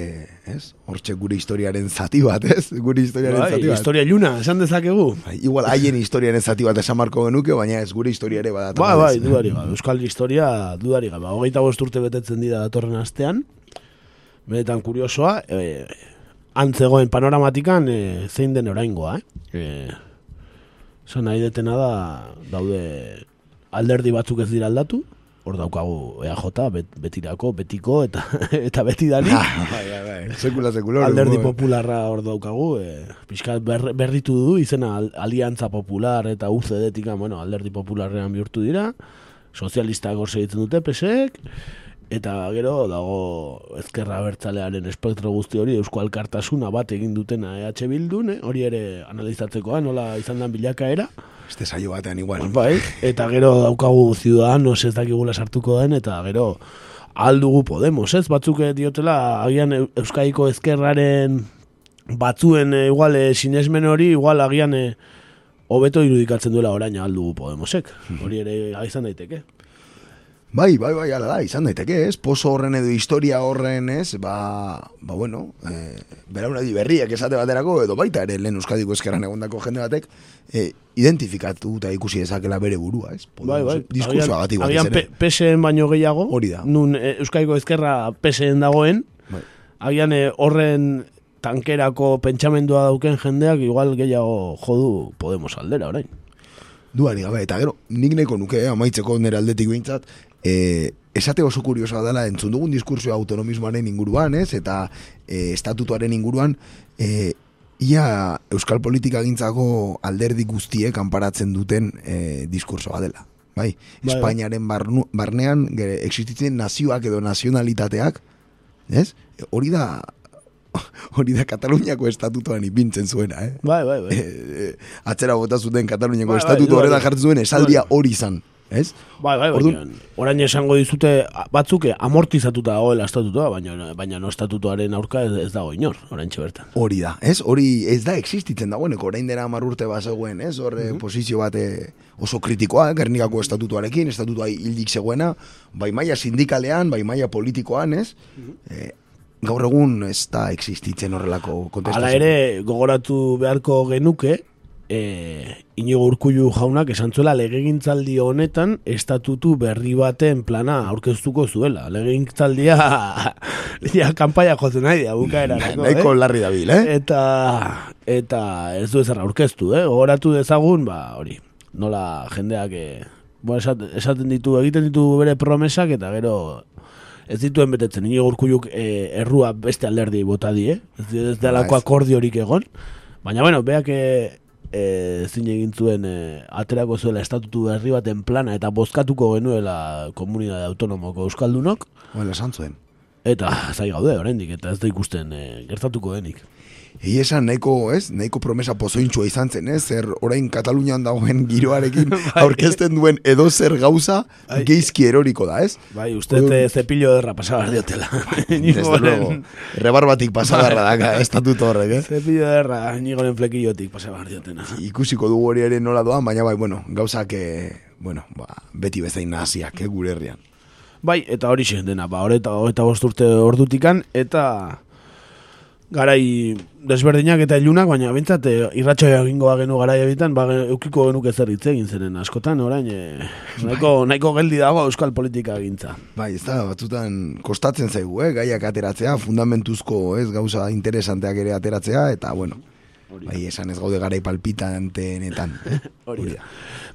ez? Hortxe gure historiaren zati bat, ez? Gure historiaren Bai, zati bat. historia iluna, esan dezakegu. Bai, Igual haien historiaren zati bat esan marko genuke, baina ez gure historia ere badatu. Bai, bai, dudari gabe. Euskal historia dudari gabe. Hogeita bost urte betetzen dira datorren astean. Benetan kuriosoa, e, antzegoen panoramatikan e, zein den oraingoa, eh? E, Zan nahi detena da, daude alderdi batzuk ez dira aldatu, hor daukagu EAJ, bet, betirako, betiko, eta <laughs> eta beti dani. bai, bai, bai. Sekula, sekula. Alderdi popularra hor daukagu, e, pixkat ber, berritu du, izena Al- Aliantza Popular eta UCD-tik, bueno, alderdi popularrean bihurtu dira, sozialistak hor segitzen dute, pesek, eta gero dago ezkerra bertzalearen espektro guzti hori Eusko Alkartasuna bat egin dutena EH Bildun, eh? hori ere analizatzekoa, nola izan den bilakaera. Este saio batean igual. Bai, eta gero daukagu Ciudadanos ez dakigula sartuko den, eta gero aldugu Podemos, ez? Batzuk eh, diotela, agian Eu- Euskadiko ezkerraren batzuen eh, igual eh, sinesmen hori, igual agian hobeto irudikatzen duela orain aldugu Podemosek. Hori ere izan daiteke. Bai, bai, bai, ala da, izan daiteke, ez? Pozo horren edo historia horren, ez? Ba, ba bueno, eh, beraunadi berriak esate baterako, edo baita ere lehen Euskadiko eskerran egondako jende batek, eh, identifikatu eta ikusi dezakela bere burua, ez? Bai, bai. Diskursoa Agian ere. P- PSN baino gehiago. Hori da. Nun eh, Euskadiko ezkerra PSN dagoen. Bai. Agian horren tankerako pentsamendua dauken jendeak igual gehiago jodu Podemos aldera orain. Duari gabe, eta gero, nik nahiko nuke, eh, amaitzeko nire aldetik behintzat, eh, esate oso kuriosoa dela entzun dugun diskursioa autonomismoaren inguruan, ez? Eta eh, estatutuaren inguruan, eh, ia euskal politika gintzako alderdi guztiek kanparatzen duten eh, diskursoa dela. Bai, bai. Espainiaren barnu, barnean gere, existitzen nazioak edo nazionalitateak, ez? Hori da <laughs> hori da Kataluniako estatutuan ipintzen zuena, eh? Bai, bai, bai. eh, atzera bota zuten Kataluniako Bai, bai, estatutu duari. horretan jartzen zuen esaldia hori izan, ez? Bai, bai, Orduan- orain esango dizute batzuk amortizatuta dagoela estatutua, baina, baina no estatutuaren aurka ez, ez dago inor, orain bertan. Hori da, ez? Hori ez da existitzen dagoeneko, orain dela hamar urte bazegoen, ez? Hor eh, posizio bat eh, oso kritikoa, Gernikako estatutuarekin, estatutua hildik zegoena, bai maila sindikalean, bai maila politikoan, ez? Eh, gaur egun ez da existitzen horrelako kontestazio. Hala ere, gogoratu beharko genuke, e, Inigo Urkullu jaunak esan zuela legegintzaldi honetan estatutu berri baten plana aurkeztuko zuela. Legegintzaldia <laughs> ja, kanpaia jotzen nahi da, bukaerarako, <laughs> Nahiko eh? larri dabil, eh? Eta, eta ez du ezer aurkeztu, eh? Gogoratu dezagun, ba, hori, nola jendeak, eh, bueno, esaten, ditu, egiten ditu bere promesak, eta gero ez dituen betetzen, inigo urkulluk eh, errua beste alderdi bota die, ez, ez delako akordiorik egon, baina bueno, beak eh, eh, zin egin zuen eh, aterako zuela estatutu berri baten plana eta bozkatuko genuela komunidade autonomoko euskaldunok, Bueno, esan zuen. eta zai gaude oraindik eta ez da ikusten eh, gertatuko denik. Egi esan nahiko, ez, nahiko promesa pozointxua izan zen, ez, zer orain Katalunian dagoen <laughs> giroarekin <laughs> aurkezten duen edo zer gauza Bai. geizki eroriko da, ez? Bai, uste te cepillo derra pasabar diotela. <laughs> Desde luego, rebarbatik pasagarra daka estatuto horrek, eh? Cepillo derra, nigoren flekillotik pasabar diotena. Ikusiko dugu hori ere nola doan, baina bai, bueno, gauzak, eh, bueno, ba, beti bezain naziak, eh, gure herrian. Bai, eta hori zen dena, ba, horeta, horeta bost urte ordutikan, eta garai desberdinak eta ilunak, baina bintzat e, irratxoia egingoa genu garai ebitan, ba, eukiko genuke zer hitz egin zenen askotan, orain, e, nahiko, nahiko geldi dago euskal politika gintza. Bai, ez da, batzutan kostatzen zaigu, eh, gaiak ateratzea, fundamentuzko, ez, gauza interesanteak ere ateratzea, eta, bueno, bai, esan ez gaude garai palpitantenetan, eh? <laughs> Hori da.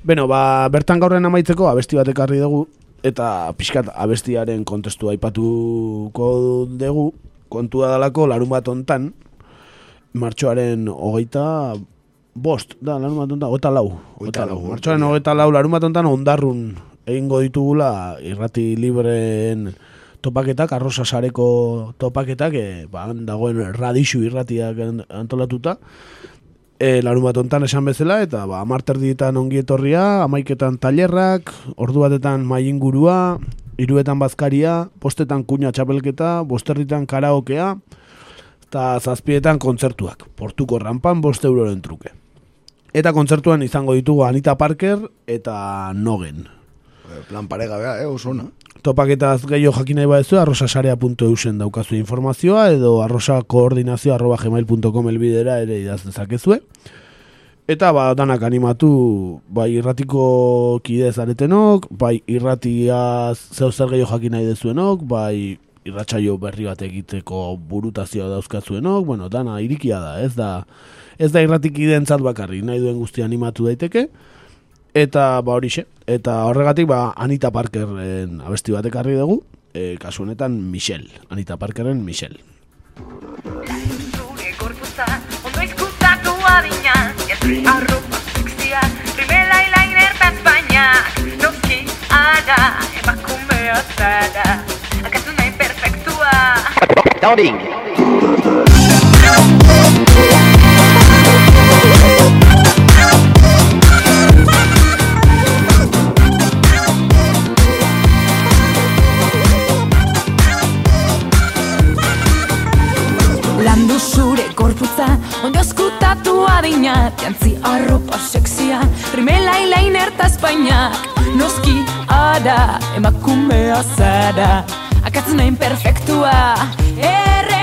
Beno, ba, bertan gaurren amaitzeko abesti bat ekarri dugu, eta pixkat abestiaren kontestu aipatuko dugu, kontua dalako larun bat ontan, martxoaren hogeita bost, da, larun bat ontan, hogeita lau. Hogeita lau, Martxoaren hogeita lau, larun bat ontan ondarrun egingo ditugula irrati libreen topaketak, arrosa sareko topaketak, e, ba, dagoen radixu irratiak an- antolatuta, e, larun bat ontan esan bezala, eta ba, amarterdietan ongi etorria, amaiketan tailerrak, ordu batetan maingurua, iruetan bazkaria, postetan kuña txapelketa, bosterditan karaokea, eta zazpietan kontzertuak, portuko rampan bost euroren truke. Eta kontzertuan izango ditugu Anita Parker eta Nogen. Plan parega, bea, eh, oso ona. Topaketaz gehiago jakin nahi badezu, arrosasarea.eusen daukazu informazioa, edo arrosakoordinazio arroba gmail.com elbidera ere idaz dezakezue. Eta ba, danak animatu, bai irratiko kide zaretenok, bai irratia zeu zer gehiago jakin nahi dezuenok, bai irratsaio berri bat egiteko burutazioa dauzkazuenok, bueno, dana irikia da, ez da, ez da irratik identzat bakarri, nahi duen guzti animatu daiteke, eta ba horixe, eta horregatik ba Anita Parkeren abesti bat ekarri dugu, e, kasu honetan Michelle, Anita Parkeren Michelle. Adina Jantzi arropa sexia, rimela eyeliner eta espainak Noski ara, emakumea zara Akatu nahi perfektua Landu Jantzi arropa sexia, rimela eyeliner eta espainak Noski ara, emakumea zara. Akatzen nahi perfektua, erreala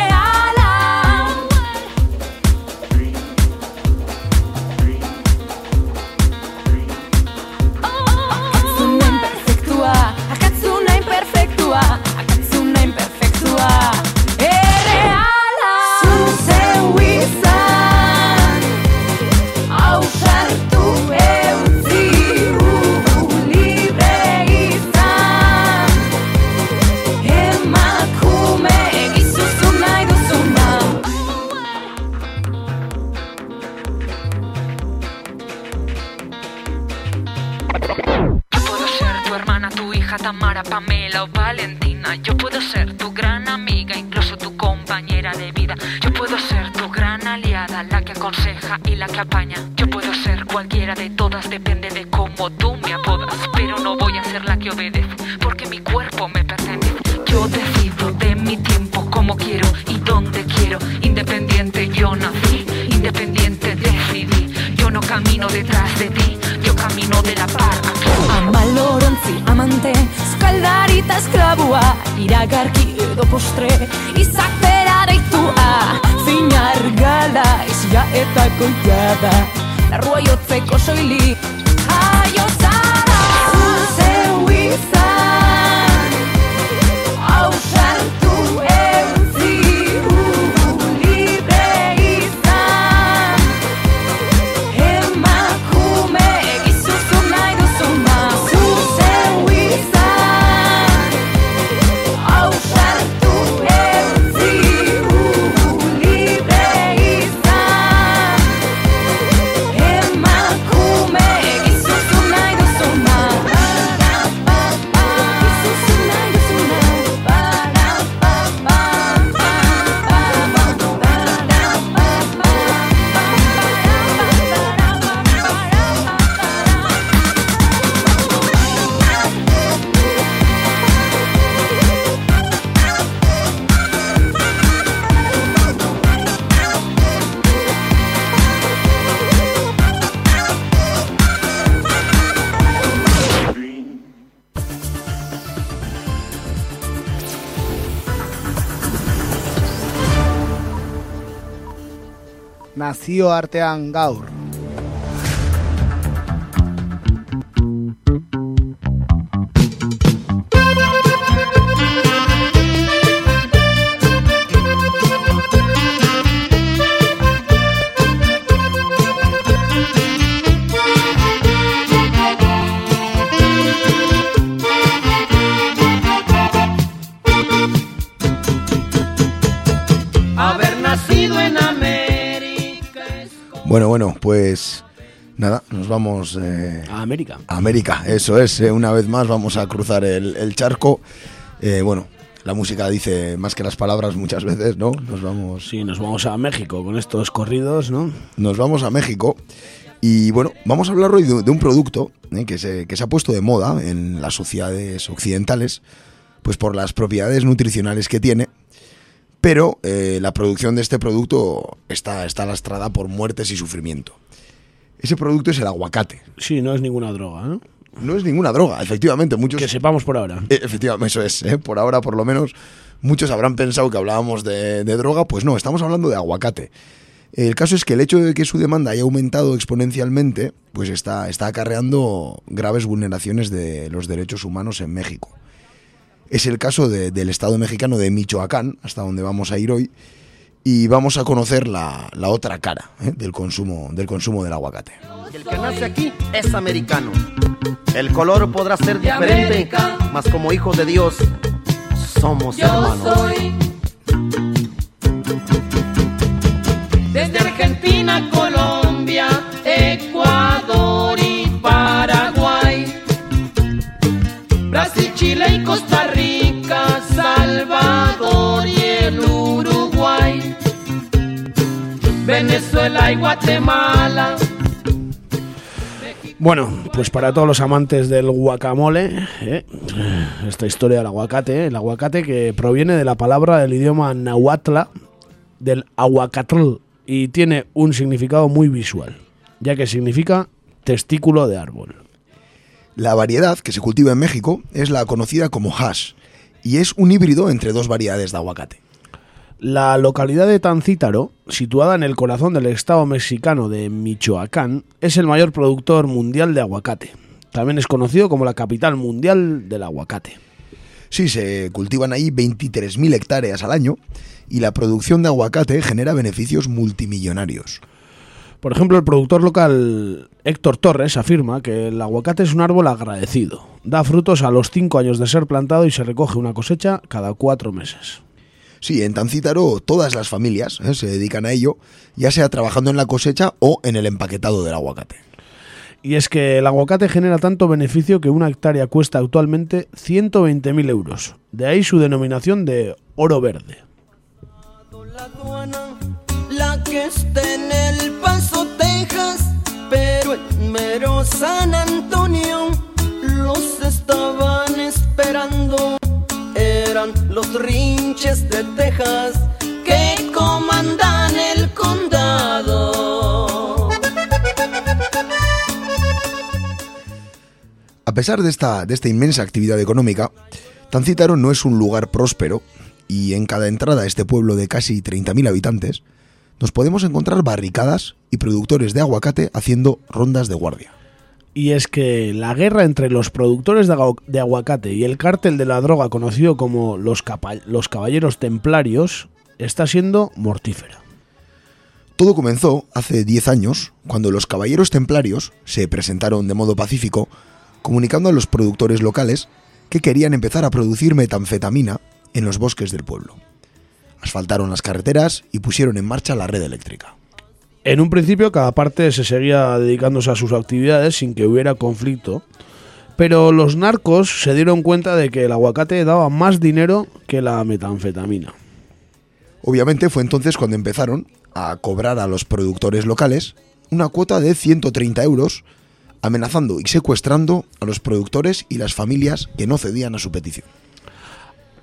Nazioartean gaur. Bueno, bueno, pues nada, nos vamos eh, A América. a América, eso es, eh, una vez más vamos a cruzar el, el charco. Eh, bueno, la música dice más que las palabras muchas veces, ¿no? Nos vamos... Sí, nos vamos a México con estos corridos, ¿no? Nos vamos a México y bueno, vamos a hablar hoy de, de un producto eh, que, se, que se ha puesto de moda en las sociedades occidentales, pues por las propiedades nutricionales que tiene, pero eh, la producción de este producto está, está lastrada por muertes y sufrimiento. Ese producto es el aguacate. Sí, no es ninguna droga, ¿no? No es ninguna droga, efectivamente. Muchos... Que sepamos por ahora. Eh, efectivamente, eso es. ¿eh? Por ahora, por lo menos, muchos habrán pensado que hablábamos de, de droga. Pues no, estamos hablando de aguacate. El caso es que el hecho de que su demanda haya aumentado exponencialmente, pues está, está acarreando graves vulneraciones de los derechos humanos en México. Es el caso de- del Estado mexicano de Michoacán, hasta donde vamos a ir hoy, y vamos a conocer la, la otra cara ¿eh? del, consumo, del consumo del aguacate. El que nace aquí es americano. El color podrá ser diferente, América. mas como hijos de Dios somos Yo hermanos. soy Venezuela y Guatemala. Bueno, pues para todos los amantes del guacamole, ¿eh? esta historia del aguacate, ¿eh? el aguacate que proviene de la palabra del idioma nahuatl, del aguacatl, y tiene un significado muy visual, ya que significa testículo de árbol. La variedad que se cultiva en México es la conocida como hash, y es un híbrido entre dos variedades de aguacate. La localidad de Tancítaro, situada en el corazón del estado mexicano de Michoacán, es el mayor productor mundial de aguacate. También es conocido como la capital mundial del aguacate. Sí, se cultivan ahí 23.000 hectáreas al año y la producción de aguacate genera beneficios multimillonarios. Por ejemplo, el productor local Héctor Torres afirma que el aguacate es un árbol agradecido. Da frutos a los 5 años de ser plantado y se recoge una cosecha cada 4 meses. Sí, en Tancítaro todas las familias ¿eh? se dedican a ello, ya sea trabajando en la cosecha o en el empaquetado del aguacate. Y es que el aguacate genera tanto beneficio que una hectárea cuesta actualmente 120.000 euros. De ahí su denominación de oro verde. La que está en El Paso, Texas, pero en mero San Antonio los estaban esperando. Los rinches de Texas que comandan el condado. A pesar de esta, de esta inmensa actividad económica, Tancítaro no es un lugar próspero y en cada entrada a este pueblo de casi 30.000 habitantes nos podemos encontrar barricadas y productores de aguacate haciendo rondas de guardia. Y es que la guerra entre los productores de, agu- de aguacate y el cártel de la droga conocido como los, los Caballeros Templarios está siendo mortífera. Todo comenzó hace 10 años, cuando los caballeros templarios se presentaron de modo pacífico, comunicando a los productores locales que querían empezar a producir metanfetamina en los bosques del pueblo. Asfaltaron las carreteras y pusieron en marcha la red eléctrica. En un principio cada parte se seguía dedicándose a sus actividades sin que hubiera conflicto, pero los narcos se dieron cuenta de que el aguacate daba más dinero que la metanfetamina. Obviamente fue entonces cuando empezaron a cobrar a los productores locales una cuota de 130 euros, amenazando y secuestrando a los productores y las familias que no cedían a su petición.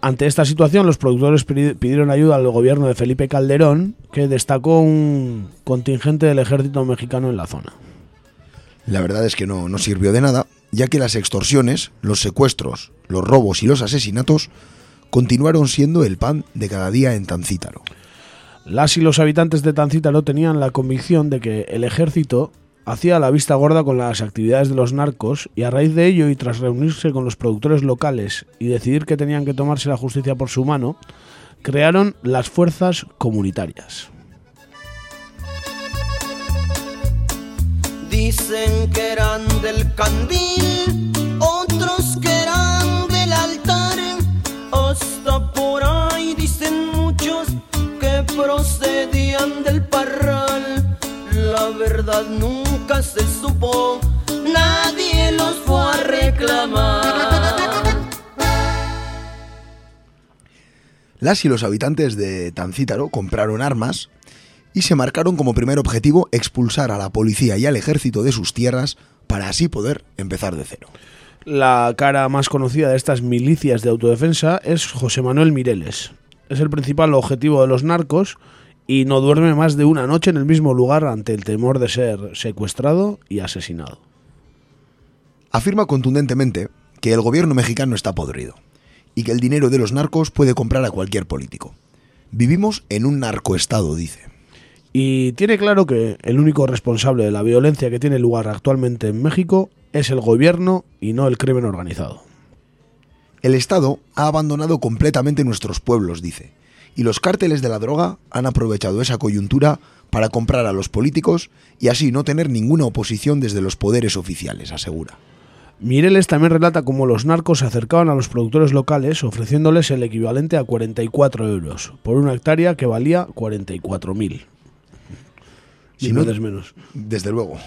Ante esta situación, los productores pidi- pidieron ayuda al gobierno de Felipe Calderón, que destacó un contingente del ejército mexicano en la zona. La verdad es que no, no sirvió de nada, ya que las extorsiones, los secuestros, los robos y los asesinatos continuaron siendo el pan de cada día en Tancítaro. Las y los habitantes de Tancítaro tenían la convicción de que el ejército hacía la vista gorda con las actividades de los narcos y a raíz de ello y tras reunirse con los productores locales y decidir que tenían que tomarse la justicia por su mano, crearon las fuerzas comunitarias. Dicen que eran del candil, otros que eran del altar. Hasta por ahí dicen muchos que procedían del parral. La verdad nunca se supo, nadie los fue a reclamar. Las y los habitantes de Tancítaro compraron armas y se marcaron como primer objetivo expulsar a la policía y al ejército de sus tierras para así poder empezar de cero. La cara más conocida de estas milicias de autodefensa es José Manuel Mireles. Es el principal objetivo de los narcos y no duerme más de una noche en el mismo lugar ante el temor de ser secuestrado y asesinado. afirma contundentemente que el gobierno mexicano está podrido y que el dinero de los narcos puede comprar a cualquier político. Vivimos en un narcoestado, dice. Y tiene claro que el único responsable de la violencia que tiene lugar actualmente en México es el gobierno y no el crimen organizado. El Estado ha abandonado completamente nuestros pueblos, dice, y los cárteles de la droga han aprovechado esa coyuntura para comprar a los políticos y así no tener ninguna oposición desde los poderes oficiales, asegura. Mireles también relata cómo los narcos se acercaban a los productores locales ofreciéndoles el equivalente a 44 euros por una hectárea que valía 44.000. Si no no- des menos. Desde luego.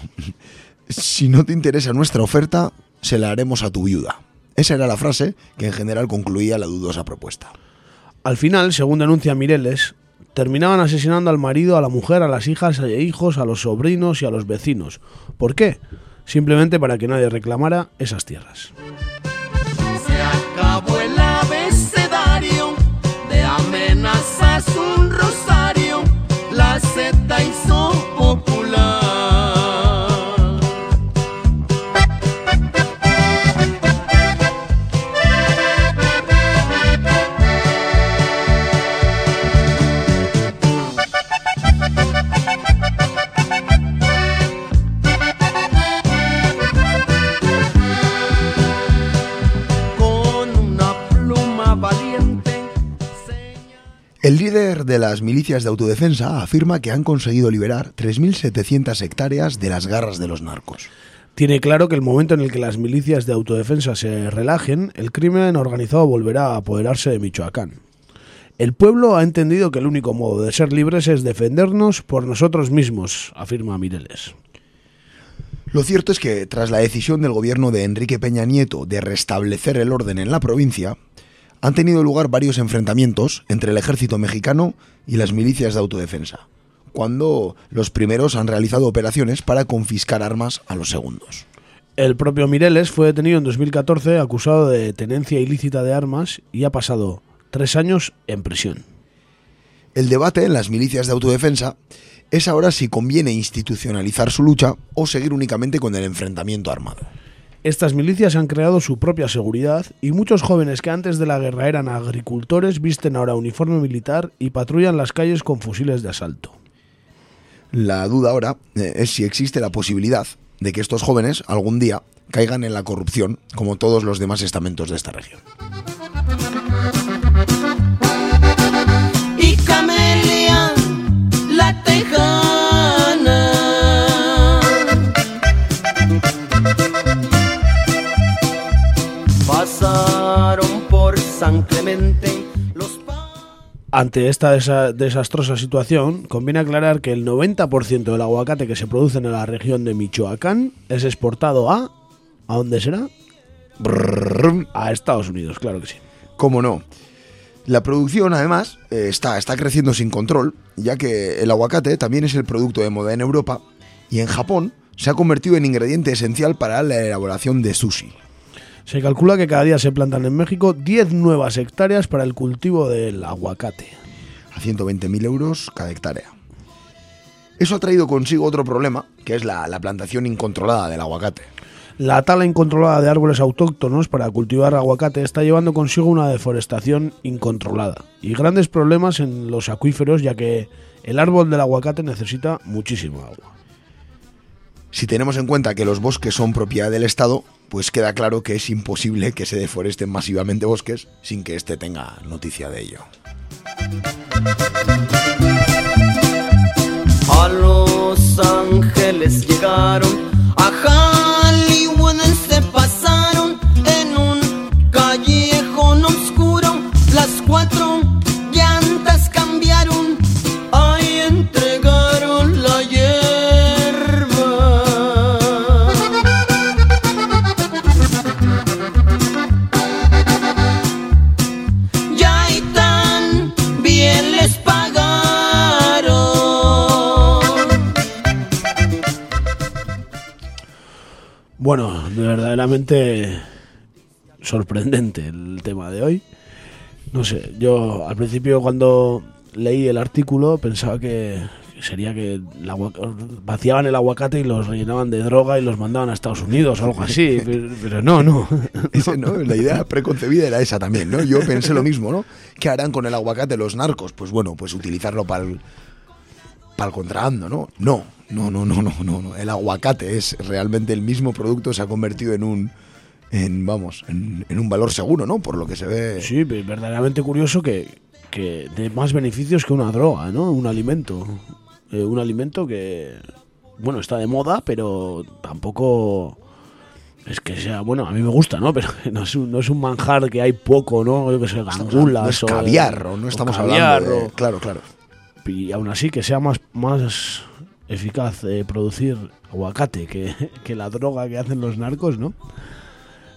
Si no te interesa nuestra oferta, se la haremos a tu viuda. Esa era la frase que en general concluía la dudosa propuesta. Al final, según denuncia Mireles, terminaban asesinando al marido, a la mujer, a las hijas e hijos, a los sobrinos y a los vecinos. ¿Por qué? Simplemente para que nadie reclamara esas tierras. El líder de las milicias de autodefensa afirma que han conseguido liberar 3.700 hectáreas de las garras de los narcos. Tiene claro que el momento en el que las milicias de autodefensa se relajen, el crimen organizado volverá a apoderarse de Michoacán. El pueblo ha entendido que el único modo de ser libres es defendernos por nosotros mismos, afirma Mireles. Lo cierto es que tras la decisión del gobierno de Enrique Peña Nieto de restablecer el orden en la provincia, han tenido lugar varios enfrentamientos entre el ejército mexicano y las milicias de autodefensa, cuando los primeros han realizado operaciones para confiscar armas a los segundos. El propio Mireles fue detenido en 2014 acusado de tenencia ilícita de armas y ha pasado tres años en prisión. El debate en las milicias de autodefensa es ahora si conviene institucionalizar su lucha o seguir únicamente con el enfrentamiento armado. Estas milicias han creado su propia seguridad y muchos jóvenes que antes de la guerra eran agricultores visten ahora uniforme militar y patrullan las calles con fusiles de asalto. La duda ahora eh, es si existe la posibilidad de que estos jóvenes algún día caigan en la corrupción como todos los demás estamentos de esta región. Clemente los Ante esta desa- desastrosa situación, conviene aclarar que el 90% del aguacate que se produce en la región de Michoacán es exportado a... ¿A dónde será? A Estados Unidos, claro que sí. ¿Cómo no? La producción, además, eh, está, está creciendo sin control, ya que el aguacate también es el producto de moda en Europa y en Japón se ha convertido en ingrediente esencial para la elaboración de sushi. Se calcula que cada día se plantan en México 10 nuevas hectáreas para el cultivo del aguacate. A 120.000 euros cada hectárea. Eso ha traído consigo otro problema, que es la, la plantación incontrolada del aguacate. La tala incontrolada de árboles autóctonos para cultivar aguacate está llevando consigo una deforestación incontrolada y grandes problemas en los acuíferos ya que el árbol del aguacate necesita muchísimo agua. Si tenemos en cuenta que los bosques son propiedad del Estado, pues queda claro que es imposible que se deforesten masivamente bosques sin que éste tenga noticia de ello. A Los Ángeles llegaron, a Bueno, de verdaderamente sorprendente el tema de hoy. No sé, yo al principio cuando leí el artículo pensaba que sería que el agua- vaciaban el aguacate y los rellenaban de droga y los mandaban a Estados Unidos o algo así. <laughs> pero, pero no, no. <laughs> Ese, ¿no? La idea preconcebida era esa también, ¿no? Yo pensé lo mismo, ¿no? ¿Qué harán con el aguacate los narcos? Pues bueno, pues utilizarlo para el, para el contrabando, ¿no? No, no, no, no, no, no, no. El aguacate es realmente el mismo producto, se ha convertido en un, en, vamos, en, en un valor seguro, ¿no? Por lo que se ve. Sí, verdaderamente curioso que, que de más beneficios que una droga, ¿no? Un alimento. Eh, un alimento que, bueno, está de moda, pero tampoco es que sea, bueno, a mí me gusta, ¿no? <laughs> Pero no es un, no es un manjar que hay poco, ¿no? Yo que sé, gangulas no es caviar, o no estamos caviar, hablando de- o- Claro, claro. Y aún así que sea más, más eficaz eh, producir aguacate que, <laughs> que la droga que hacen los narcos, ¿no?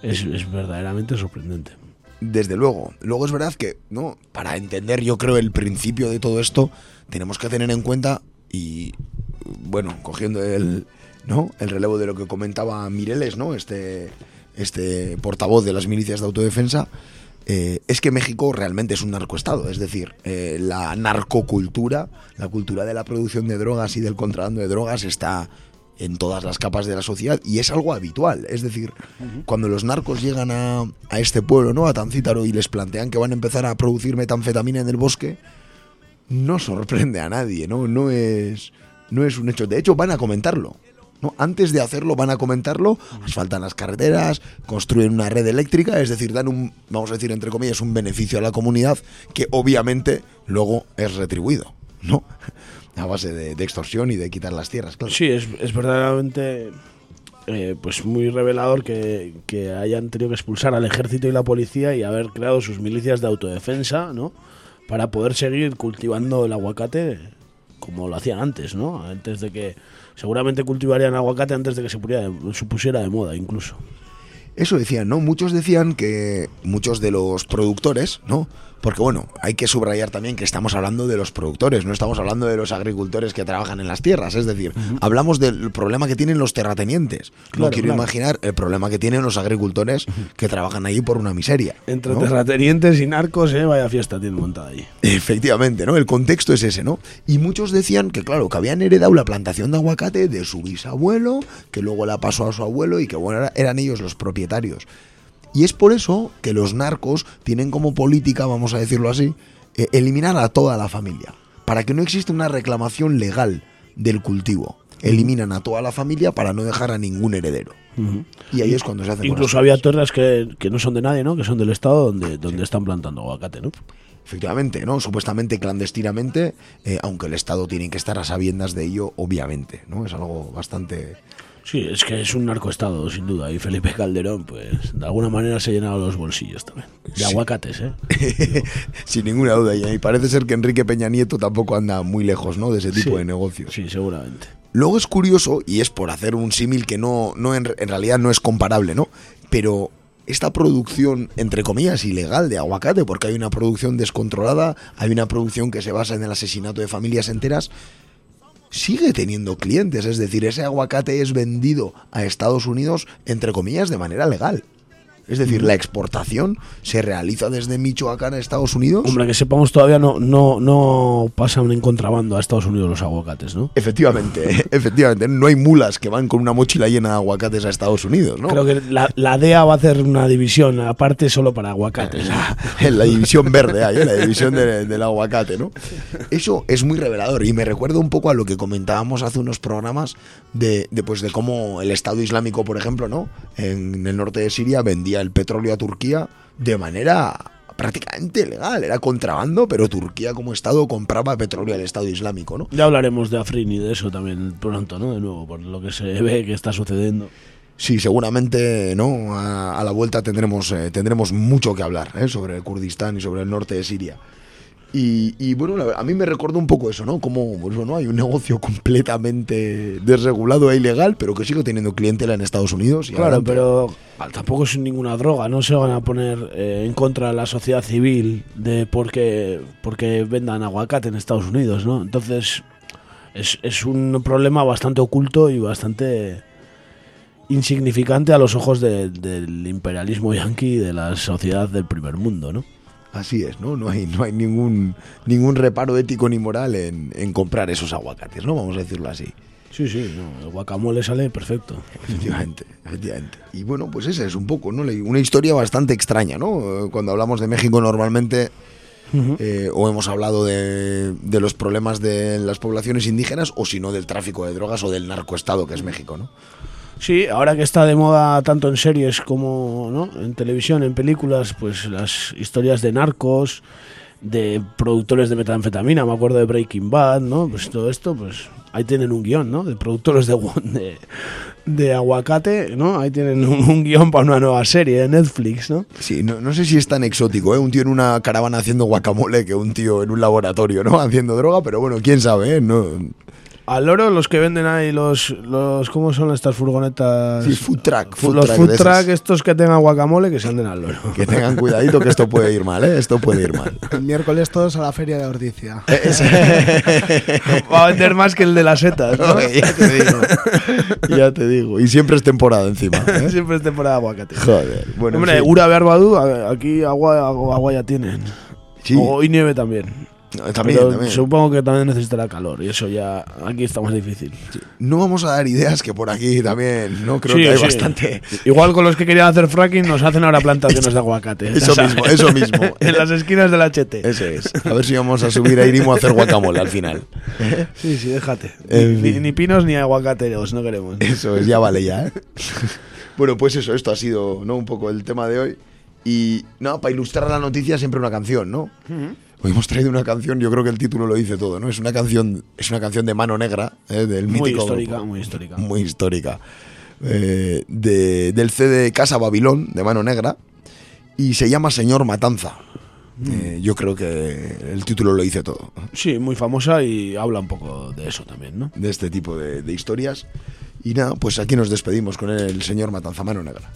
Es, es verdaderamente sorprendente. Desde luego. Luego es verdad que, ¿no? Para entender, yo creo, el principio de todo esto, tenemos que tener en cuenta, y bueno, cogiendo el, ¿no? el relevo de lo que comentaba Mireles, ¿no? Este, este portavoz de las milicias de autodefensa, eh, es que México realmente es un narcoestado. Es decir, eh, la narcocultura, la cultura de la producción de drogas y del contrabando de drogas está en todas las capas de la sociedad y es algo habitual. Es decir, cuando los narcos llegan a, a este pueblo, ¿no? A Tancítaro y les plantean que van a empezar a producir metanfetamina en el bosque, no sorprende a nadie, ¿no? No es, no es un hecho. De hecho, van a comentarlo. ¿No? Antes de hacerlo, van a comentarlo, asfaltan las carreteras, construyen una red eléctrica, es decir, dan un, vamos a decir, entre comillas, un beneficio a la comunidad que obviamente luego es retribuido, ¿no? <laughs> A base de, de extorsión y de quitar las tierras, claro. Sí, es, es verdaderamente eh, pues muy revelador que, que hayan tenido que expulsar al ejército y la policía y haber creado sus milicias de autodefensa, ¿no? Para poder seguir cultivando el aguacate como lo hacían antes, ¿no? Antes de que seguramente cultivarían aguacate antes de que se pusiera de, moda, incluso. Eso decían, ¿no? Muchos decían que muchos de los productores, ¿no? Porque bueno, hay que subrayar también que estamos hablando de los productores, no estamos hablando de los agricultores que trabajan en las tierras, es decir, hablamos del problema que tienen los terratenientes. no quiero claro. imaginar el problema que tienen los agricultores que trabajan ahí por una miseria. Entre ¿no? terratenientes y narcos, ¿eh? Vaya fiesta tienen montada allí. Efectivamente, ¿no? El contexto es ese, ¿no? Y muchos decían que, claro, que habían heredado la plantación de aguacate de su bisabuelo, que luego la pasó a su abuelo y que, bueno, era- eran ellos los propietarios. Y es por eso que los narcos tienen como política, vamos a decirlo así, eh, eliminar a toda la familia, para que no exista una reclamación legal del cultivo. Eliminan a toda la familia para no dejar a ningún heredero. Y ahí es cuando se hacen Incluso había tierras que, que no son de nadie, ¿no? Que son del Estado donde, donde están plantando aguacate, ¿no? Efectivamente, ¿no? Supuestamente clandestinamente, eh, aunque el Estado tiene que estar a sabiendas de ello, obviamente, ¿no? Es algo bastante... Sí, es que es un narcoestado, sin duda. Y Felipe Calderón, pues, de alguna manera se llenaba los bolsillos también. De aguacates, ¿eh? <laughs> Sin ninguna duda. Y parece ser que Enrique Peña Nieto tampoco anda muy lejos, ¿no? De ese tipo Sí. de negocios. Sí, seguramente. Luego es curioso, y es por hacer un símil que no, no en, en realidad no es comparable, ¿no? Pero esta producción, entre comillas, ilegal de aguacate, porque hay una producción descontrolada, hay una producción que se basa en el asesinato de familias enteras, sigue teniendo clientes. Es decir, ese aguacate es vendido a Estados Unidos, entre comillas, de manera legal. Es decir, la exportación se realiza desde Michoacán a Estados Unidos. Hombre, que sepamos todavía no, no, no pasan en contrabando a Estados Unidos los aguacates, ¿no? Efectivamente, <laughs> efectivamente. No hay mulas que van con una mochila llena de aguacates a Estados Unidos, ¿no? Creo que la, la DEA va a hacer una división aparte solo para aguacates. <laughs> en la división verde, hay, en la división de- del aguacate, ¿no? <laughs> Eso es muy revelador y me recuerda un poco a lo que comentábamos hace unos programas de, de, pues, de cómo el Estado Islámico, por ejemplo, ¿no? En el norte de Siria vendía el petróleo a Turquía de manera prácticamente legal, era contrabando, pero Turquía como Estado compraba petróleo al Estado Islámico, ¿no? Ya hablaremos de Afrin y de eso también pronto, ¿no? De nuevo, por lo que se ve que está sucediendo. Sí, seguramente no. A, a la vuelta tendremos, eh, tendremos mucho que hablar ¿eh? sobre el Kurdistán y sobre el norte de Siria. Y, y, bueno, a mí me recordó un poco eso, ¿no? Como pues, bueno, hay un negocio completamente desregulado e ilegal, pero que sigue teniendo clientela en Estados Unidos. y Claro, pero ah, tampoco es ninguna droga, no se van a poner eh, en contra de la sociedad civil de porque, porque vendan aguacate en Estados Unidos, ¿no? Entonces es, es un problema bastante oculto y bastante insignificante a los ojos de- del imperialismo yanqui y de la sociedad del primer mundo, ¿no? Así es, ¿no? No hay, no hay ningún, ningún reparo ético ni moral en, en comprar esos aguacates, ¿no? Vamos a decirlo así. Sí, sí, no, el guacamole sale perfecto. Efectivamente, efectivamente. Y bueno, pues esa es un poco, ¿no? Una historia bastante extraña, ¿no? Cuando hablamos de México normalmente eh, o hemos hablado de, de los problemas de las poblaciones indígenas o si no del tráfico de drogas o del narcoestado que es México, ¿no? Sí, ahora que está de moda tanto en series como ¿no? en televisión, en películas, pues las historias de narcos, de productores de metanfetamina, me acuerdo de Breaking Bad, ¿no? Pues todo esto, pues ahí tienen un guion, ¿no? De productores de, de, de aguacate, ¿no? Ahí tienen un, un guion para una nueva serie de Netflix, ¿no? Sí, no, no sé si es tan exótico, ¿eh? Un tío en una caravana haciendo guacamole que un tío en un laboratorio, ¿no? <laughs> Haciendo droga, pero bueno, quién sabe, ¿eh? No, Al loro los que venden ahí los, los ¿cómo son estas furgonetas? Sí, food food los food truck estos que tengan guacamole que se anden al loro. que tengan cuidadito que esto puede ir mal, ¿eh? Esto puede ir mal. El miércoles todos a la feria de Ordicia. <laughs> <laughs> Va a vender más que el de las setas, ¿no? <laughs> ya te digo. Ya te digo. Y siempre es temporada encima. ¿eh? Siempre es temporada de aguacate. Joder. Bueno, Hombre, fin. Ura aquí agua, agua, agua ya tienen. Sí. O- y nieve también. También, Pero también. Supongo que también necesitará calor y eso ya aquí está más difícil. No vamos a dar ideas que por aquí también, ¿no? Creo Sí, que hay sí. bastante. Igual con los que querían hacer fracking nos hacen ahora plantaciones de aguacate. Eso <laughs> sabes. mismo, eso mismo. <laughs> en las esquinas del HT. Eso es. A ver si vamos a subir a Irimo a hacer guacamole al final. <laughs> Sí, sí, déjate. En Ni, fin. ni pinos ni aguacateros, no queremos. Eso es, ya vale ya. ¿eh? Bueno, pues eso, esto ha sido ¿no? un poco el tema de hoy. Y no, para ilustrar la noticia siempre una canción, ¿no? Hoy hemos traído una canción, yo creo que el título lo dice todo, ¿no? Es una canción, es una canción de Mano Negra, ¿eh? del Muy mítico histórica, grupo. muy histórica. Muy histórica. Eh, de- del CD Casa Babilón, de Mano Negra, y se llama Señor Matanza. Mm. Eh, yo creo que el título lo dice todo, Sí, muy famosa y habla un poco de eso también, ¿no? de este tipo de, de historias. Y nada, pues aquí nos despedimos con el Señor Matanza, Mano Negra.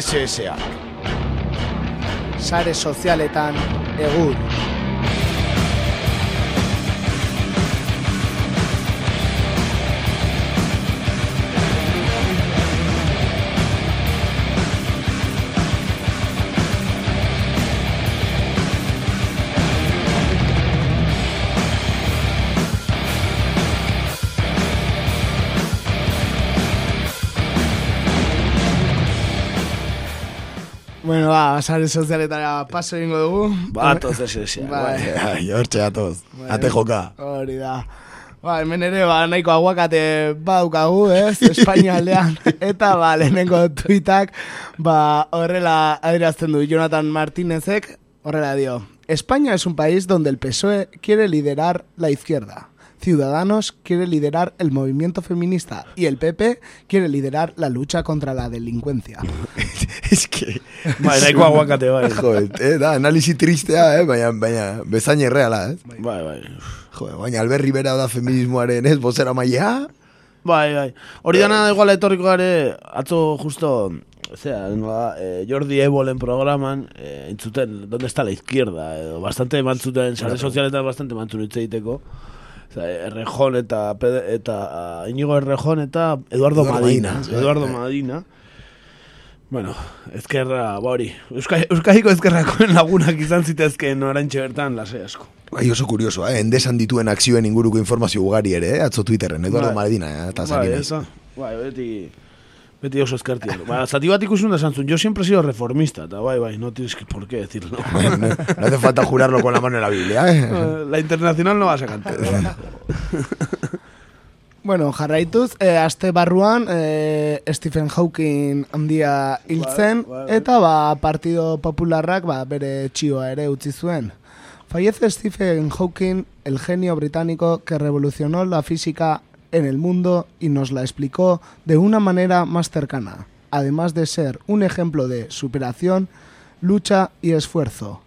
SSA. Sare sozialetan egur. Bueno, ba, sare sozialetara paso egingo dugu. Batoz esesia. Bai. <laughs> Ai, hortxe atoz. Ate joka. Hori da. Ba, hemen ere, ba, nahiko aguakate badaukagu, ez, <laughs> Espainia aldean. Eta, ba, lehenengo tuitak, ba, horrela adirazten du Jonathan Martínezek, horrela dio. España es un país donde el PSOE quiere liderar la izquierda. Ciudadanos quiere liderar el movimiento feminista y el PP quiere liderar la lucha contra la delincuencia. <laughs> es que... Bai, nahiko aguakate, bai. Joder, eh, da, analisi tristea, eh, baina, baina, bezain erreala, eh. Bai, bai. Joder, baina alberri bera da feminismoaren, ez, bozera maia. Bai, bai. Hori dana igual etorriko gare, atzo justo, zera, nola, eh, Jordi Ebolen programan, eh, entzuten, ¿dónde está la izquierda? Edo, bastante emantzuten, sare sozialetan bastante emantzun hitz egiteko. Errejon eta, eta ah, Inigo Errejon eta Eduardo, Eduardo Madina. Madina, Eduardo bai. Madina. Bueno, ezkerra, ba hori. Euska, Euskadiko ezkerrakoen lagunak izan zitezkeen orantxe bertan lase asko. Bai, oso kurioso, eh? Endesan dituen akzioen inguruko informazio ugari ere, eh? Atzo Twitterren, Eduardo Bai. Madina, eh? Eta Bai, zakinez. esa. Bai, beti... Beti oso eskertia. Ba, zati bat ikusun da zantzun, yo siempre he sido reformista, eta bai, bai, no tienes que por qué decirlo. <laughs> no, no hace falta jurarlo con la mano en la Biblia, eh? <laughs> La internacional no vas a cantar. <laughs> Bueno, jarraituz, e, aste barruan e, Stephen Hawking handia hiltzen, bai, bai. eta ba, Partido Popularrak ba, bere txioa ere utzi zuen. Fallece Stephen Hawking, el genio británico que revolucionó la física en el mundo y nos la explicó de una manera más cercana, además de ser un ejemplo de superación, lucha y esfuerzo.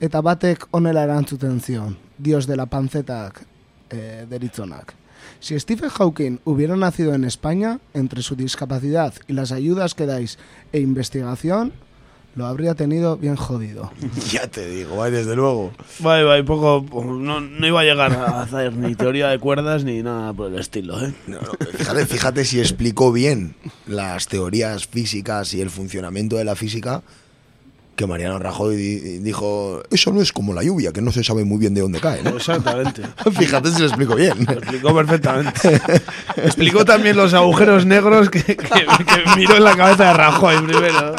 Eta batek honela erantzuten dios de la pancetak eh, deritzonak. Si Stephen Hawking hubiera nacido en España, entre su discapacidad y las ayudas que dais e investigación, lo habría tenido bien jodido. <laughs> ya te digo, bai, desde luego. Bai, bai, poco... No, no iba a llegar a <laughs> hacer ni teoría de cuerdas ni nada por el estilo, ¿eh? No, no, fíjate, fíjate si explicó bien las teorías físicas y el funcionamiento de la física que Mariano Rajoy di- dijo, eso no es como la lluvia, que no se sabe muy bien de dónde cae, ¿no? Exactamente. <laughs> Fíjate si lo explico bien. Lo explicó perfectamente. explicó también los agujeros negros que, que, que miró en la cabeza de Rajoy primero.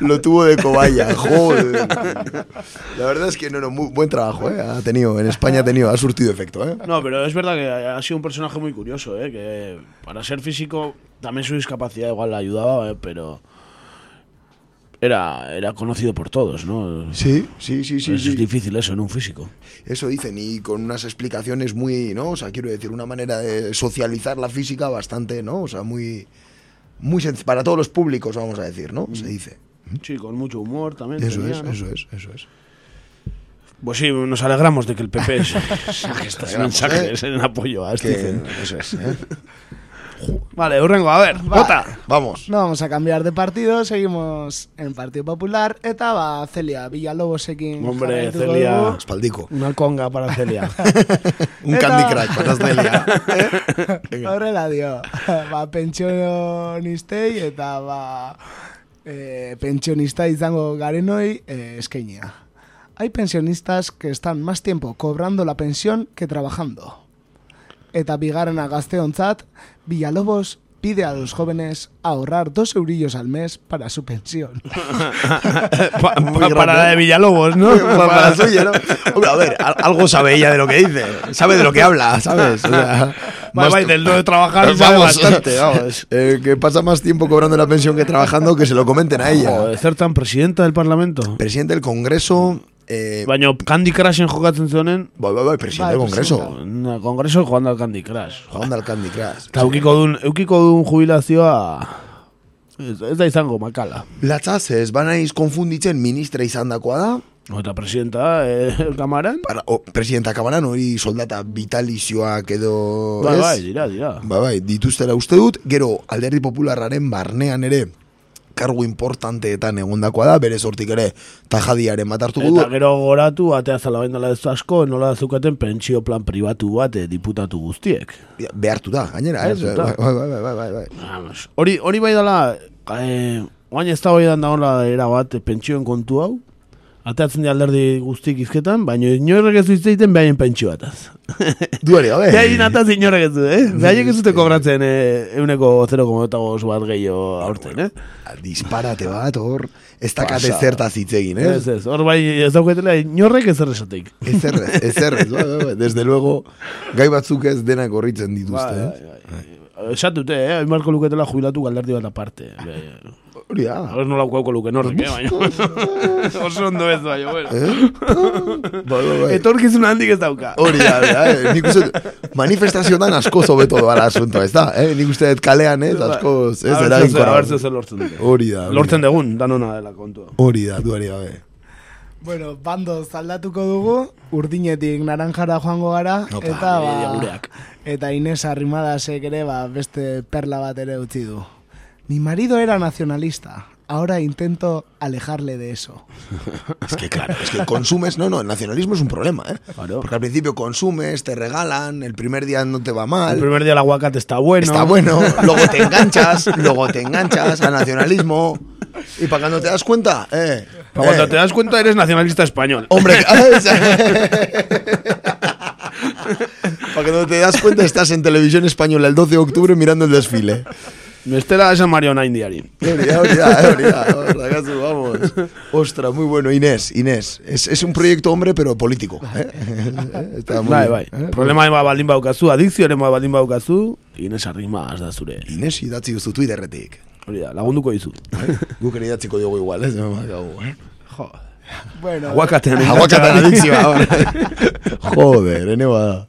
Lo tuvo de cobaya, joder. La verdad es que no, no, muy buen trabajo, ¿eh? Ha tenido, en España ha tenido, ha surtido efecto, ¿eh? No, pero es verdad que ha sido un personaje muy curioso, ¿eh? Que para ser físico también su discapacidad igual le ayudaba, ¿eh? pero era, era conocido por todos, ¿no? Sí, sí, sí, sí. Es sí. difícil eso en un físico. Eso dicen, y con unas explicaciones muy, ¿no? O sea, quiero decir, una manera de socializar la física bastante, ¿no? O sea, muy, muy para todos los públicos, vamos a decir, ¿no? Se dice. Sí, con mucho humor también. Eso tenía, es, ¿no? eso es, eso es. Pues sí, nos alegramos de que el PP saque <laughs> estos mensajes ¿eh? en apoyo a Stephen. eso es, ¿eh? <laughs> Vale, Urrengo, a ver, vota. Vamos. No vamos a cambiar de partido, seguimos en Partido Popular, eta ba Celia Villalobosekin Hombre, jarraituko Celia. dugu. Espaldico. Una conga para Celia. <laughs> Un Eta- Candy Crush para <laughs> Celia. Horrela dio. ba, pentsionistei eta ba, eh, pentsionista izango garenoi eh, eskainia. Hay pensionistas que están más tiempo cobrando la pensión que trabajando. Eta bigarrena gazteontzat, Villalobos pide a los jóvenes ahorrar dos eurillos al mes para su pensión. <laughs> Pa- pa- para la de Villalobos, ¿no? para, para la <laughs> suya, ¿no? Hombre, a ver, al- algo sabe ella de lo que dice. Sabe de lo que habla, ¿sabes? O sea, Vale, vale, del no de trabajar sabe bastante, vamos. <laughs> eh, que pasa más tiempo cobrando la pensión que trabajando, que se lo comenten a ella. Joder, ser tan presidenta del Parlamento. Presidente del Congreso Eh, Baina Candy Crushen jokatzen zuenen... Bai, bai, bai, presidente del Congreso. Na, Kongreso joan da Candy Crush. Joan da Candy Crush. Eta eukiko dun, eukiko dun jubilazioa... Ez, ez da izango makala. Latzaz, ez banaiz konfunditzen ministra izan dakoa da. Eta presidenta, eh, <laughs> kamaran? Para, o, presidenta kamaran hori soldata vitalizioak edo... Bai, bai, dira, dira. Bai, bai, dituztela uste dut, gero alderdi popularraren barnean ere kargu importanteetan egondakoa da, bere sortik ere tajadiaren bat hartuko du. Eta gero goratu, atea zala baindala ez asko, nola zukaten pentsio plan pribatu bat eh, diputatu guztiek. Behartu da, gainera, ez? Behartuta. Bai, bai, bai, bai, bai. Hori, hori bai dela, eh, oain ez da hori dan dagoela era bat, eh, pentsioen kontu hau, ateatzen di alderdi guztik izketan, baina inorrek ez du hitz egiten behaien pentsio bataz. <laughs> Duari, gabe. Behaien ataz inorrek ez du, eh? Behaiek ez dute kobratzen eh, euneko 0,8 bat gehiago aurten, eh? Disparate bat, hor, ez dakate zertaz hitz egin, eh? Ez, ez, hor bai ez dauketela inorrek ez erresateik. Ez errez, ez errez, bai, bai, bai. desde luego, gai batzuk ez denak horritzen dituzte, Bai, eh? Esatute, eh? Marko luketela jubilatu galderdi bat aparte. Hori da. Hor nola ukauko luke norrek, eh? Baina, oso ondo ez baina, bueno. Eh? Bai, bai, bai. Etorkizun handik ez dauka. Hori da, eh? nik uste, manifestazioetan asko zobeto doa asunto, ez da? Eh? Nik uste kalean, ez, asko, ez, A ver eraginkoa. zer- lortzen dute. Hori da, Lortzen degun, danona dela kontua. Hori da, duari gabe. Bueno, bando zaldatuko dugu, urdinetik naranjara joango gara, Opa, eta ba, eta Inés Arrimadasek ere ba, beste perla bat ere utzi du. Mi marido era nacionalista, ahora intento alejarle de eso. <laughs> Es que claro, es que consumes, no, no, el nacionalismo es un problema, ¿eh? Porque al principio consumes, te regalan, el primer día no te va mal. El primer día el aguacate está bueno. Está bueno, <laughs> luego te enganchas, luego te enganchas al nacionalismo. Y para cuando te das cuenta, eh. Para cuando eh, te das cuenta eres nacionalista español. Hombre, <laughs> para cuando te das cuenta estás en televisión española el 12 de octubre mirando el desfile. Me estela esa Mariona Indiari. Hori da, hori da, hori da, gazu, vamos. Ostras, muy bueno, Inés, Inés. Es, es un proyecto hombre, pero político. ¿eh? Está muy Bai, bai. ¿eh? Problema ema baldin baukazu, adikzioaren bat baldin baukazu, Ines Arrima da zure. Inés idatzi duzu Twitterretik. Hori da, lagunduko dizu. Guk ere idatziko diogu igual, ez? Gau, eh? Jo. Bueno, Aguakatean Aguakatean adikzioa. Joder, ene bada.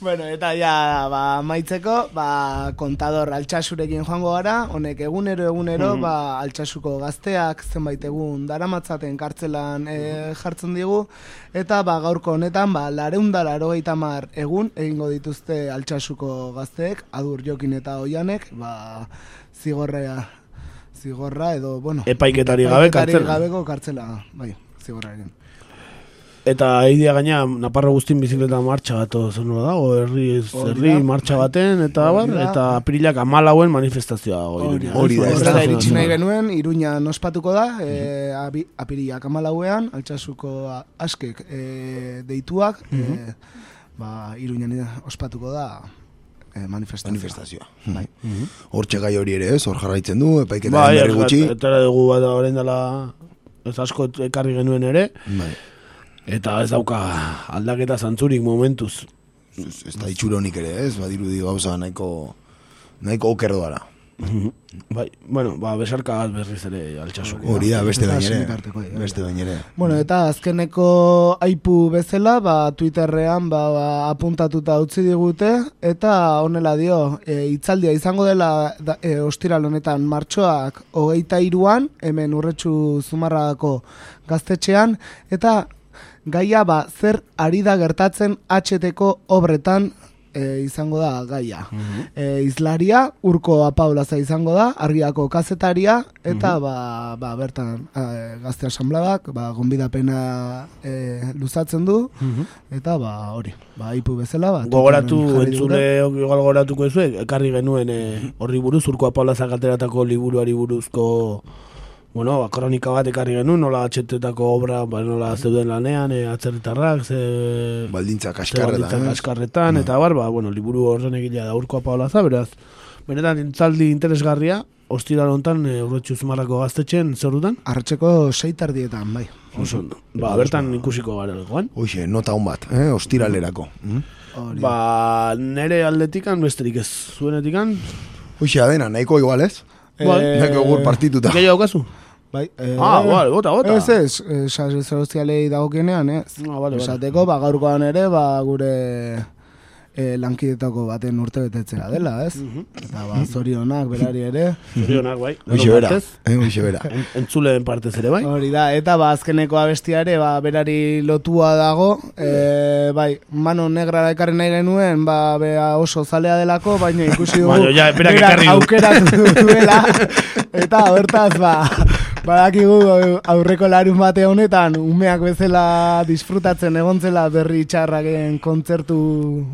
bueno, eta ja, ba, maitzeko, ba, kontador altxasurekin joango gara, honek egunero egunero, Mhm. ba, altxasuko gazteak zenbait egun daramatzaten kartzelan e, jartzen digu, eta ba, gaurko honetan, ba, lareundara erogeita mar egun egingo dituzte altxasuko gazteek, adur jokin eta oianek, ba, zigorrea, zigorra edo, bueno, Epaiketari gabe kartzela. gabeko kartzela, bai, zigorraren. Eta idea gaina, Naparro guztin bizikleta martxa bat zenua dago, herri, herri da. martxa baten, eta bar, eta apirilak amalauen manifestazioa dago. Hori, da, Ez da, iritsi nahi genuen, Iruña ospatuko da, e, abi, apiriak amalauean, altxasuko askek e, deituak, e, ba, Iruñan ospatuko da e, manifestazioa. Manifestazioa. Bai. Hortxe gai hori ere ez, hor jarraitzen du, epaiketa Bai, berri gutxi. eta dugu bat orain dela ez asko ekarri genuen ere. Bai. Eta ez dauka aldaketa zantzurik momentuz. Ez, ez da itxuronik ere ez, badirudi gauza nahiko, nahiko oker doara. Bai, bueno, ba, besarka bat berriz ere altxasuko. Hori da, beste Eta bain ere. senitarteko, bai. Beste bain ere. Bueno, eta azkeneko aipu bezala, ba, Twitterrean ba, ba, apuntatuta utzi digute, eta honela dio, e, itzaldia izango dela da, e, ostiral honetan martxoak hogeita iruan, hemen urretxu zumarragako gaztetxean, eta gaia ba, zer ari da gertatzen HTko obretan e, izango da gaia. e, izlaria, urko apaulaza izango da, argiako kazetaria, eta ba, ba, bertan e, gazte asamblabak, ba, gonbidapena e, luzatzen du, eta ba, hori, ba, aipu bezala, ba, Gogoratu, entzule, igual gogoratuko ez ekarri genuen eh, horri buruz, urko apaulazak ateratako liburuari buruzko bueno, ba, kronika bat ekarri genuen, nola atxetetako obra, ba, nola zeuden lanean, e, atzerritarrak, ze... Baldintza kaskarretan, baldintza kaskarretan, eta bar, ba, bueno, liburu horren egilea da urko apaulaza, beraz, benetan intzaldi interesgarria, ostiral hontan e, urretxu zumarrako gaztetxen, zer dutan? Arratxeko seitardietan, bai. Oso ondo. Ba, bertan ikusiko gara legoan. Hoxe, nota hon bat, eh? ostiralerako. Mm? Ba, nere aldetikan, besterik ez zuenetikan. Hoxe, adena, nahiko igual ez? Bai. Nahiko egur partituta. Gehiago kasu? Bai, eh, Ah, vale, bota, bota. Ez, ez, eh, sare sozialei dagokienean, ez. Ah, vale. Esateko, ba, gaurkoan ere, ba, gure eh, lankidetako baten urte betetzea dela, ez? Eta, ba, zorionak, berari ere. <laughs> Zorionak, bai. Hoxe bera, eh, hoxe bera. <laughs> En- Entzuleen partez ere, bai? Hori da, eta ba, azkeneko abestia ere, ba, berari lotua dago, e, bai, mano negra ekarri nahi genuen, ba, bea oso zalea delako, baina ikusi <laughs> dugu, Baina, ja, berak ekarri du. aukeratu duela, eta hortaz, ba, badakigu aurreko larun bate honetan, umeak bezala disfrutatzen egontzela berri txarraken kontzertu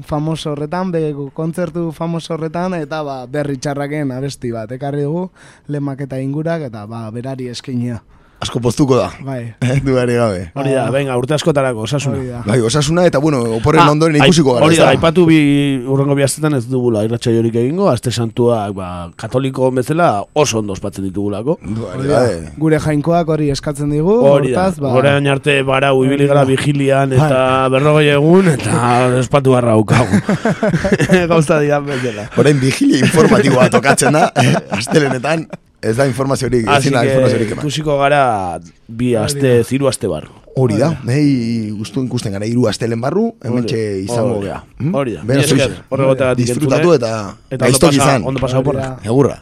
famoso horretan, be, kontzertu famoso horretan, eta ba, berri txarraken abesti bat, ekarri dugu, lemak eta ingurak, eta ba, berari eskainia. Asko poztuko da. Bai. <laughs> Duari gabe. Hori da, venga, urte askotarako, osasuna. Bai, osasuna eta, bueno, oporren Ah, ondoren ikusiko gara. Hori da, aipatu bi urrengo bihaztetan ez dugula irratxa jorik egingo, azte santua ba, katoliko bezala oso ondo ospatzen ditugulako. Hori da, Gure jainkoak hori eskatzen digu, Hori da, ba, orain arte barau ibili gara vigilian Bai. eta berrogei egun eta espatu barra haukagu. <laughs> Gauza dira bezala. Orain vigilia informatiboa tokatzen da, eh, astelenetan, ez da informaziorik, Así ezin da que informaziorik eman. ikusiko gara bi aste, ziru aste bar. Hori da, nahi gustu ikusten gara hiru astelen barru, hementxe Hori, izango hori. gea. Hori da, Bera horregatik Disfrutatu eta Eta gaiztok izan. ondo pasa oporra. Egurra.